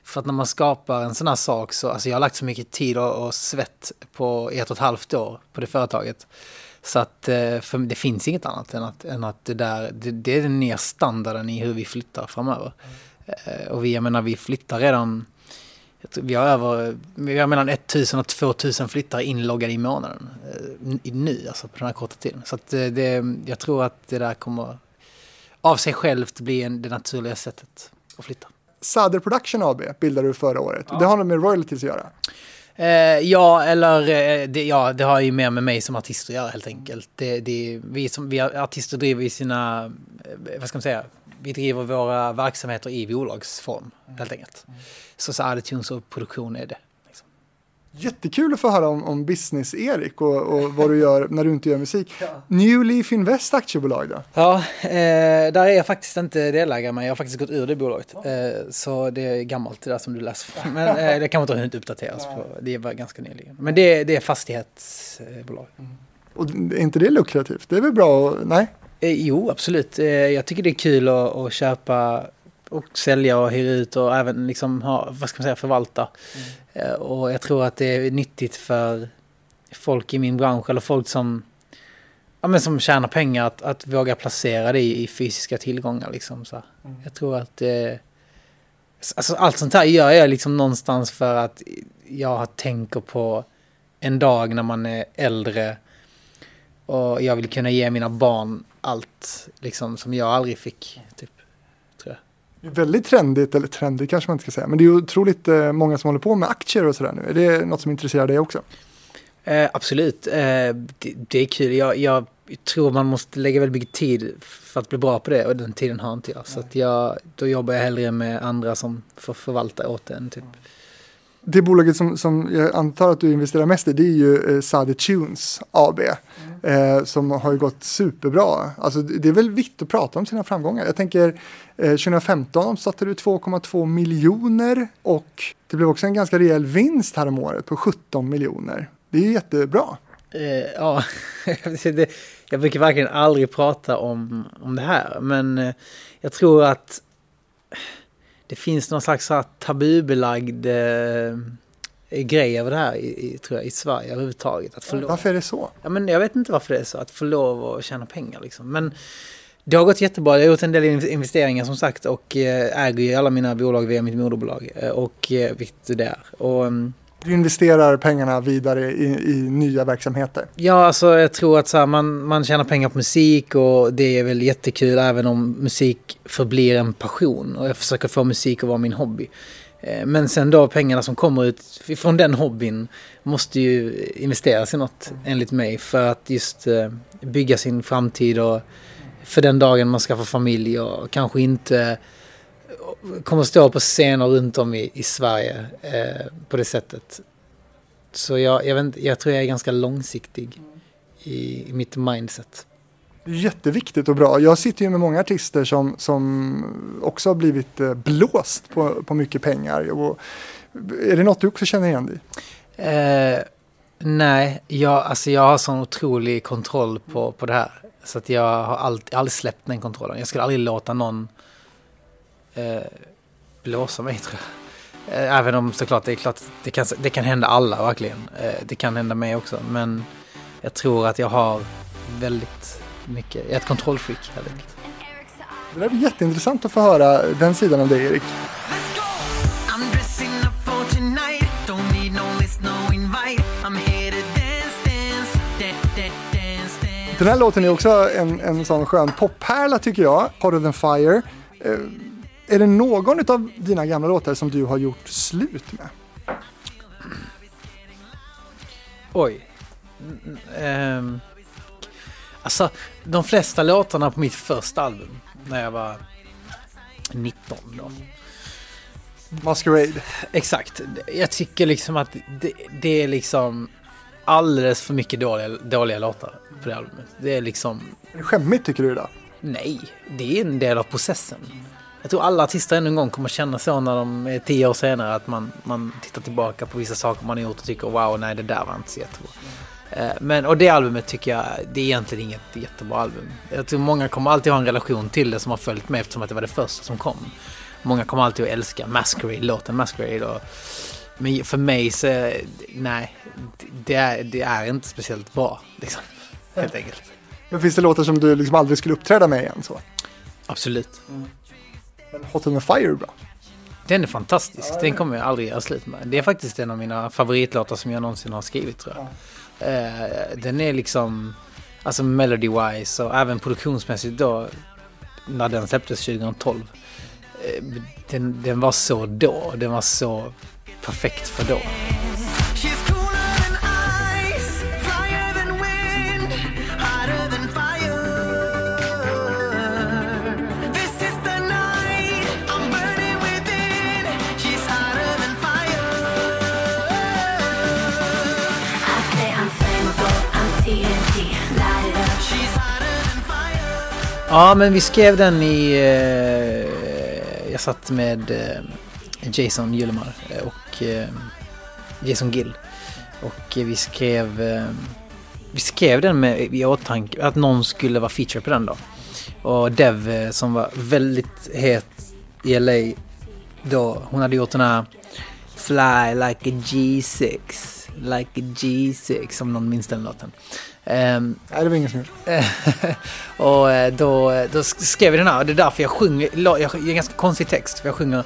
A: För att när man skapar en sån här sak så, alltså jag har lagt så mycket tid och, och svett på ett och ett halvt år på det företaget. Så att eh, för det finns inget annat än att, än att det där, det, det är den nya standarden i hur vi flyttar framöver. Eh, och vi, jag menar, vi flyttar redan, jag tror vi har över, vi har mellan 1000 och 2000 flyttare inloggade i månaden. eh, i- Nu, alltså på den här korta tiden. Så att det, jag tror att det där kommer av sig självt bli en, det naturliga sättet att flytta.
B: Sader Production AB bildade du förra året. Det har något med royalties att göra.
A: Eh, ja, eller eh, det, ja, det har ju mer med mig som artist att göra helt enkelt. Det, det, vi, som, vi artister driver ju sina, eh, vad ska man säga, vi driver våra verksamheter i bolagsform helt enkelt. Så, så iTunes och produktion är det.
B: Jättekul att få höra om, om business-Erik och, och vad du gör när du inte gör musik. New Leaf Invest aktiebolag då?
A: Ja, eh, där är jag faktiskt inte delägare men jag har faktiskt gått ur det bolaget. Eh, så det är gammalt det där som du läser. Men eh, det kan man inte ha hunnit uppdateras på. Det var ganska nyligen. Men det, det är fastighetsbolag.
B: Och är inte det lukrativt? Det är väl bra? att- Nej?
A: Eh, jo, absolut. Eh, jag tycker det är kul att, att köpa och sälja och hyra ut och även liksom ha, vad ska man säga, förvalta. Eh, och jag tror att det är nyttigt för folk i min bransch eller folk som, ja, men som tjänar pengar att, att våga placera det i, i fysiska tillgångar. Liksom, så. här. Jag tror att eh, alltså, allt sånt här gör jag liksom någonstans för att jag tänker på en dag när man är äldre och jag vill kunna ge mina barn allt liksom, som jag aldrig fick. Typ, tror jag.
B: Det är väldigt trendigt, eller trendigt kanske man inte ska säga, men det är otroligt eh, många som håller på med aktier och sådär nu. Är det något som intresserar dig också?
A: Eh, absolut, eh, det, det är kul. Jag, jag tror man måste lägga väldigt mycket tid för att bli bra på det och den tiden har inte jag. Så jag, då jobbar jag hellre med andra som får förvalta åt en. Typ.
B: Det bolaget som, som jag antar att du investerar mest i, det är ju eh, Sade Tunes AB. Eh, som har ju gått superbra. Alltså, det är väl vitt att prata om sina framgångar. Jag tänker eh, 2015 omsatte du 2,2 miljoner och det blev också en ganska rejäl vinst här om året på 17 miljoner. Det är ju jättebra.
A: Eh, ja, det, jag brukar verkligen aldrig prata om, om det här. Men eh, jag tror att det finns någon slags tabubelagd eh, grej över det här i, i, tror jag, i Sverige överhuvudtaget. Att få lov,
B: Varför är det så?
A: ja, men jag vet inte varför det är så, att få lov att tjäna pengar. Liksom. Men det har gått jättebra. Jag har gjort en del in- investeringar som sagt och eh, äger ju alla mina bolag via mitt moderbolag. Eh, och eh, vilket det är. Och, mm,
B: Du investerar pengarna vidare i, i nya verksamheter.
A: Ja, alltså jag tror att så här, man, man tjänar pengar på musik och det är väl jättekul även om musik förblir en passion och jag försöker få musik att vara min hobby. Eh, men sen då pengarna som kommer ut från den hobbyn måste ju investeras i något enligt mig för att just eh, bygga sin framtid och för den dagen man ska få familj och kanske inte eh, kommer stå på scener runt om i, i Sverige eh, på det sättet. Så jag, jag, vet, jag tror jag är ganska långsiktig i, i mitt mindset.
B: Jätteviktigt och bra. Jag sitter ju med många artister som, som också har blivit eh, blåst på, på mycket pengar. Och eh, är det något du också känner igen dig i?
A: Eh, nej, jag, alltså jag har sån otrolig kontroll på, på det här. Så att jag har aldrig, aldrig släppt den kontrollen. Jag skulle aldrig låta någon eh, blåsa mig tror jag. Även om såklart det är klart det kan, det kan hända alla verkligen. Eh, Det kan hända mig också. Men jag tror att jag har väldigt mycket, jag är ett kontrollfreak helt enkelt.
B: Det där blir jätteintressant att få höra den sidan av dig Erik. Den här låten är också en, en sån skön poppärla tycker jag, Hotter than Fire. Eh, är det någon av dina gamla låtar som du har gjort slut med?
A: Oj. Mm, ehm, alltså, de flesta låtarna på mitt första album, när jag var 19 då.
B: Masquerade.
A: Exakt. Jag tycker liksom att det, det är liksom alldeles för mycket dåliga, dåliga låtar på det albumet. Det är liksom,
B: Är det skämmigt tycker du då?
A: nej, det är en del av processen. Jag tror alla artister ännu en gång kommer känna så när de är tio år senare att man, man tittar tillbaka på vissa saker man har gjort och tycker wow, nej det där var inte så jättebra. Eh, Men, och det albumet tycker jag, det är egentligen inget jättebra album. Jag tror många kommer alltid ha en relation till det som har följt med eftersom att det var det första som kom. Många kommer alltid att älska Masquerade, låten Masquerade. Och, men för mig så, nej, det är, det är inte speciellt bra. Liksom, helt enkelt.
B: Men finns det låtar som du liksom aldrig skulle uppträda med igen så?
A: Absolut.
B: Men Hotter than Fire är bra.
A: Den är fantastisk. Den kommer jag aldrig göra slut med. Det är faktiskt en av mina favoritlåtar som jag någonsin har skrivit tror jag. Eh, den är liksom, alltså melody-wise och även produktionsmässigt då, när den släpptes 2012. eh, Den, den var så då, den var så perfekt för då. Ja, men vi skrev den i... Eh, jag satt med eh, Jason Gyllemar eh, och eh, Jason Gill. Och eh, vi skrev... Eh, vi skrev den med i åtanke att någon skulle vara feature på den då. Och Dev eh, som var väldigt het i LA då. Hon hade gjort den här Fly like a G6. Like a G6 om någon minns den låten. Ehm,
B: Nej, det var ingen gjorde.
A: och eh, då, då skrev vi den här och det är därför jag sjunger, la- jag, det är ganska konstig text för jag sjunger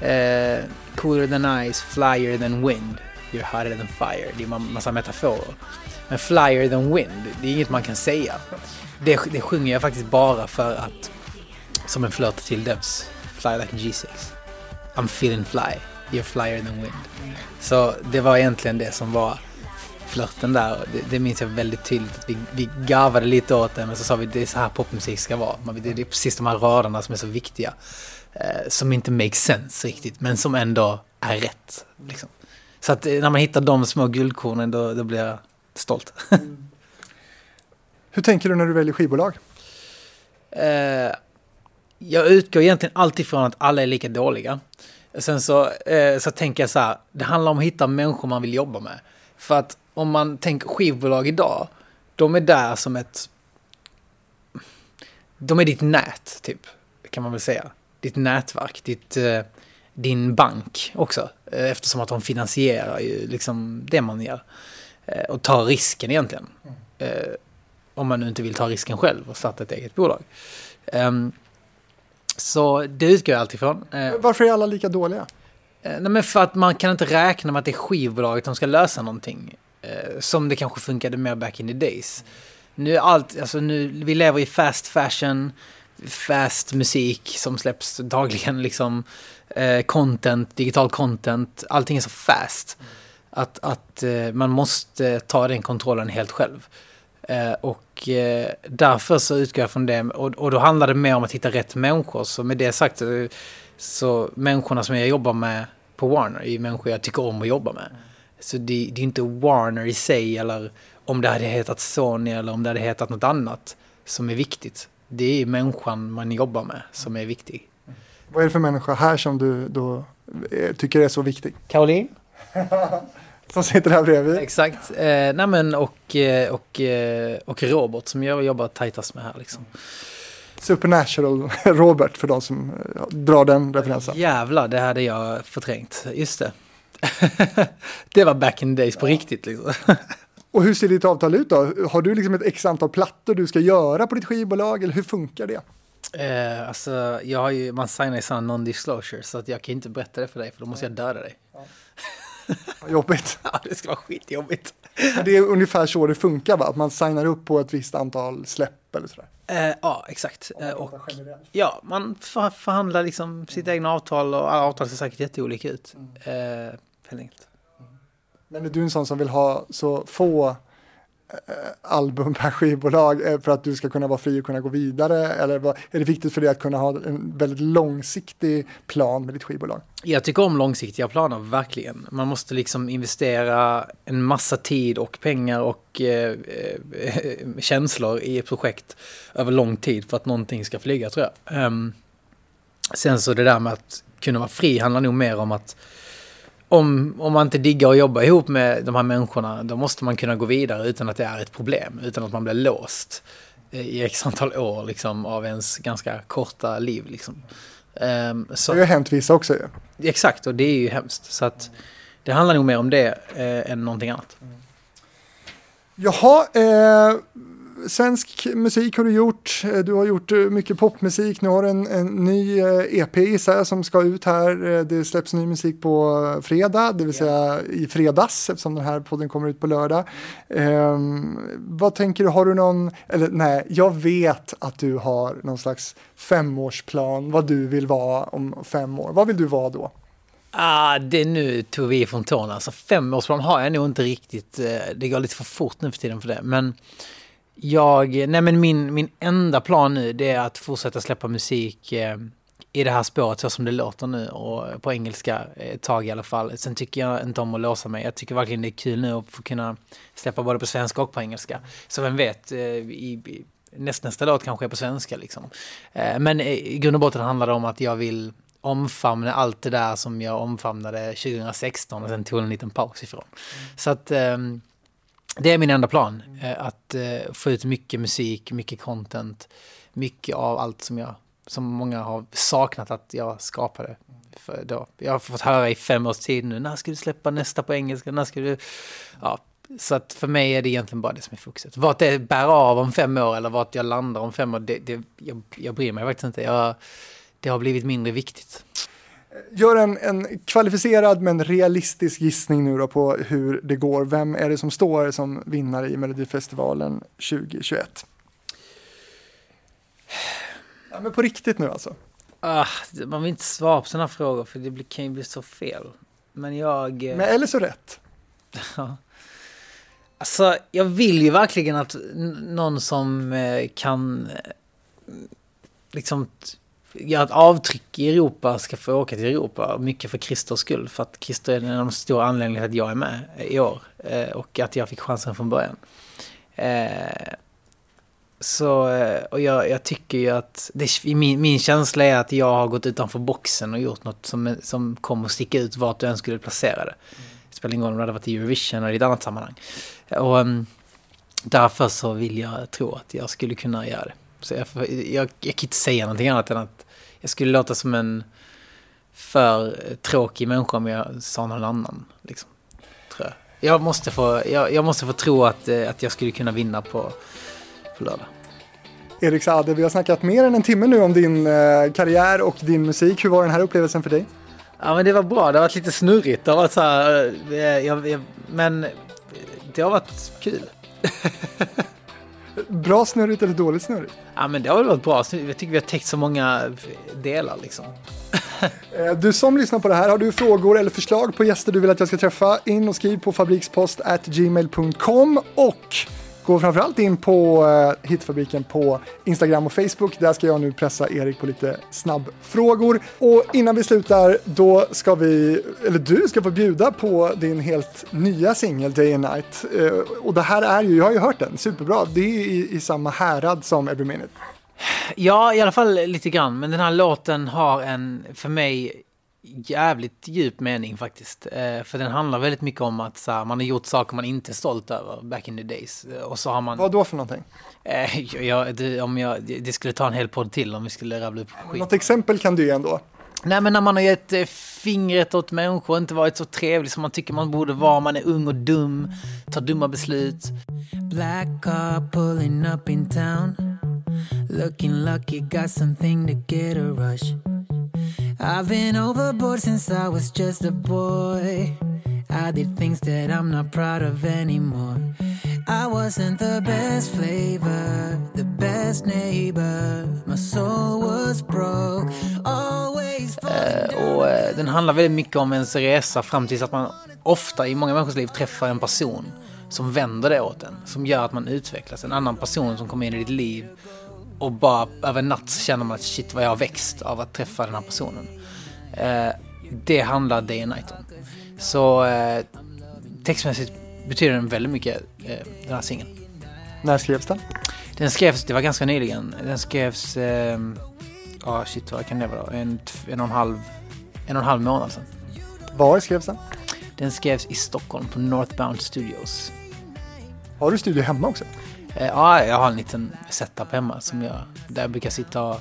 A: eh, Cooler than ice, flyer than wind, you're hotter than fire. Det är en massa metaforer. Men flyer than wind, det är inget man kan säga. Det, det sjunger jag faktiskt bara för att, som en flört till Devs, Fly like a G6. I'm feeling fly, you're flyer than wind. Så det var egentligen det som var flörten där. Det, det minns jag väldigt tydligt. Att vi, vi garvade lite åt det men så sa vi det är så här popmusik ska vara. Man, det, det är precis de här raderna som är så viktiga. Eh, som inte makes sense riktigt men som ändå är rätt. Liksom. Så att eh, när man hittar de små guldkornen då, då blir jag stolt.
B: Hur tänker du när du väljer skivbolag?
A: Eh, jag utgår egentligen alltid från att alla är lika dåliga. Sen så, eh, så tänker jag så här, det handlar om att hitta människor man vill jobba med. För att om man tänker skivbolag idag, de är där som ett... De är ditt nät, typ, kan man väl säga. Ditt nätverk, ditt, eh, din bank också. Eh, eftersom att de finansierar ju liksom det man gör. Eh, och tar risken egentligen. Eh, om man nu inte vill ta risken själv och starta ett eget bolag. Ehm, så det utgår jag alltid ifrån. Eh,
B: Varför är alla lika dåliga?
A: Eh, Nej, men för att man kan inte räkna med att det är skivbolaget som ska lösa någonting. Eh, som det kanske funkade mer back in the days. Nu är allt, alltså nu, vi lever i fast fashion, fast musik som släpps dagligen liksom. Eh, content, digital content, allting är så fast. Att, att eh, man måste ta den kontrollen helt själv. Eh, och eh, därför så utgår jag från det. Och, och då handlar det mer om att hitta rätt människor. Så med det sagt så, så människorna som jag jobbar med på Warner är ju människor jag tycker om att jobba med. Så det, det är inte Warner i sig eller om det hade hetat Sony eller om det hade hetat något annat som är viktigt. Det är människan man jobbar med som är viktig.
B: Vad är det för människa här som du då eh, tycker är så viktig?
A: Caroline?
B: Som sitter här bredvid.
A: Exakt. Eh, nej men och, eh, och, eh, och Robert som jag jobbar tajtast med här liksom.
B: Supernatural Robert för de som drar den referensen.
A: Jävlar, det hade jag förträngt. Just det. det var back in the days på riktigt liksom.
B: Och hur ser ditt avtal ut då? Har du liksom ett x antal plattor du ska göra på ditt skivbolag eller hur funkar det?
A: Eh, alltså, jag har ju, man signar ju sådana non-disclosure så att jag kan inte berätta det för dig för då måste jag döda dig.
B: Jobbigt.
A: Ja, det ska vara skitjobbigt.
B: Det är ungefär så det funkar va? Att man signar upp på ett visst antal släpp eller sådär.
A: Eh, ja, exakt. Eh, och, ja, man för, förhandlar liksom sitt egna avtal och alla avtal ser säkert jätteolika ut. Eh, helt enkelt.
B: Men är du en sån som vill ha så få eh, album per skivbolag eh, för att du ska kunna vara fri och kunna gå vidare? Eller vad, är det viktigt för dig att kunna ha en väldigt långsiktig plan med ditt skivbolag?
A: Jag tycker om långsiktiga planer, verkligen. Man måste liksom investera en massa tid och pengar och eh, eh, känslor i ett projekt över lång tid för att någonting ska flyga, tror jag. Ehm, sen så det där med att kunna vara fri handlar nog mer om att om, om man inte diggar att jobba ihop med de här människorna, då måste man kunna gå vidare utan att det är ett problem, utan att man blir låst i x antal år liksom, av ens ganska korta liv. Liksom. Ehm, så,
B: Det har ju hänt vissa också ju.
A: Exakt, och det är ju hemskt. Så att det handlar nog mer om det eh, än någonting annat.
B: Jaha, eh, svensk musik har du gjort. Eh, Du har gjort eh, mycket popmusik. Nu har du en, en ny eh, EP gissar jag, som ska ut här. Eh, Det släpps ny musik på eh, fredag, det vill säga i fredags eftersom den här podden kommer ut på lördag. Eh, vad tänker du, har du någon, eller nej, jag vet att du har någon slags femårsplan, vad du vill vara om fem år. Vad vill du vara då?
A: Ah, det nu tog vi från tårna. Alltså femårsplan har jag nog inte riktigt. eh, Det går lite för fort nu för tiden för det. Men jag, nej men min, min enda plan nu det är att fortsätta släppa musik eh, i det här spåret så som det låter nu och på engelska eh, ett tag i alla fall. Sen tycker jag inte om att låsa mig. Jag tycker verkligen det är kul nu att få kunna släppa både på svenska och på engelska. Så vem vet, eh, i, i, näst, nästa låt kanske är på svenska liksom. Eh, Men eh, i grund och botten handlar det om att jag vill omfamna allt det där som jag omfamnade 2016 och sen tog en liten paus ifrån. Så att ehm, det är min enda plan. Eh, att eh, få ut mycket musik, mycket content, mycket av allt som jag som många har saknat att jag skapade. För då. Jag har fått höra i fem års tid nu, när ska du släppa nästa på engelska, när ska du... Ja, så att för mig är det egentligen bara det som är fokuset. Vart det bär av om fem år eller vart jag landar om fem år, det, det, jag, jag bryr mig faktiskt inte. Jag, det har blivit mindre viktigt.
B: Gör en, en kvalificerad men realistisk gissning nu då på hur det går. Vem är det som står som vinnare i Melodifestivalen 2021? Ja, men på riktigt nu alltså.
A: Ah, man vill inte svara på sådana frågor för det blir, kan ju bli så fel. Men jag... eh,
B: Men eller så rätt.
A: Alltså, jag vill ju verkligen att någon som eh, kan eh, liksom göra ett avtryck i Europa ska få åka till Europa. Mycket för Christers skull. För att Christer är en av de stora anledningarna till att jag är med i år. Eh, och att jag fick chansen från början. Eh, så, eh, och jag, jag tycker ju att, det, min, min känsla är att jag har gått utanför boxen och gjort något som, som kommer att sticka ut vart du än skulle placera det. Det spelar ingen roll om det hade varit i Eurovision eller i ett annat sammanhang. Och um, därför så vill jag tro att jag skulle kunna göra det. Så jag, jag, jag kan inte säga någonting annat än att jag skulle låta som en för tråkig människa om jag sa någon annan. Liksom, tror jag. Jag, måste få, jag, jag måste få tro att, eh, att jag skulle kunna vinna på, på lördag.
B: Erik Saade, vi har snackat mer än en timme nu om din eh, karriär och din musik. Hur var den här upplevelsen för dig?
A: Ja men det var bra, det har varit lite snurrigt. Det har varit så här, eh, jag, jag, men det har varit kul.
B: Bra snurrigt eller dåligt snurrigt?
A: Ja men det har väl varit bra. Jag tycker vi har täckt så många delar liksom.
B: Eh, Du som lyssnar på det här, har du frågor eller förslag på gäster du vill att jag ska träffa, in och skriv på fabrikspost at gmail.com och gå framförallt in på eh, Hitfabriken på Instagram och Facebook. Där ska jag nu pressa Erik på lite snabbfrågor. Och innan vi slutar, då ska vi, eller du ska få bjuda på din helt nya singel Day and Night. Eh, Och det här är ju, jag har ju hört den, superbra. Det är i, i samma härad som Every Minute.
A: Ja, i alla fall lite grann. Men den här låten har en, för mig, jävligt djup mening faktiskt. Eh, för den handlar väldigt mycket om att så här, man har gjort saker man inte är stolt över back in the days. Eh, Och så har man...
B: Vad då för någonting?
A: Eh, jag, det, om jag, det skulle ta en hel podd till om vi skulle rabbla upp skit.
B: Något exempel kan du ge ändå.
A: Nej men när man har gett eh, fingret åt människor, inte varit så trevlig som man tycker man borde vara, man är ung och dum, tar dumma beslut.
E: Black car pulling up in town. Looking lucky, got something to get a rush. I've been overboard since I was just a boy. I did things that I'm not proud of anymore. I wasn't the best flavor, the best neighbor. My soul was broke, always
A: Eh, och eh, den handlar väldigt mycket om ens resa fram tills att man ofta i många människors liv träffar en person som vänder det åt en. Som gör att man utvecklas. En annan person som kommer in i ditt liv och bara över natt så känner man att shit vad jag har växt av att träffa den här personen. Eh, det handlar Day and Night om. Så eh, textmässigt betyder den väldigt mycket, eh, den här singeln.
B: När skrevs den?
A: Den skrevs, det var ganska nyligen. Den skrevs, ehm, ja shit vad kan det vara? En, en och en halv, en och en halv månad sedan.
B: Var skrevs den?
A: Den skrevs i Stockholm på Northbound Studios.
B: Har du studio hemma också?
A: Eh, ja, jag har en liten setup hemma som jag, där jag brukar sitta och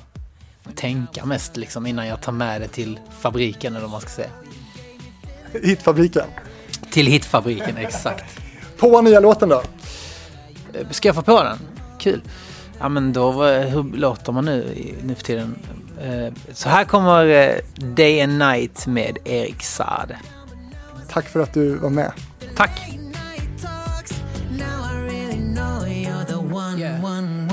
A: tänka mest liksom innan jag tar med det till fabriken eller vad man ska säga.
B: Hitfabriken.
A: Till hitfabriken, exakt.
B: På nya låten då?
A: Eh, Ska jag få på den? Kul. Ja men då, hur låter man nu nu för tiden? Eh, Så här kommer Day and Night med Erik Saade.
B: Tack för att du var med.
A: Tack!
E: yeah. one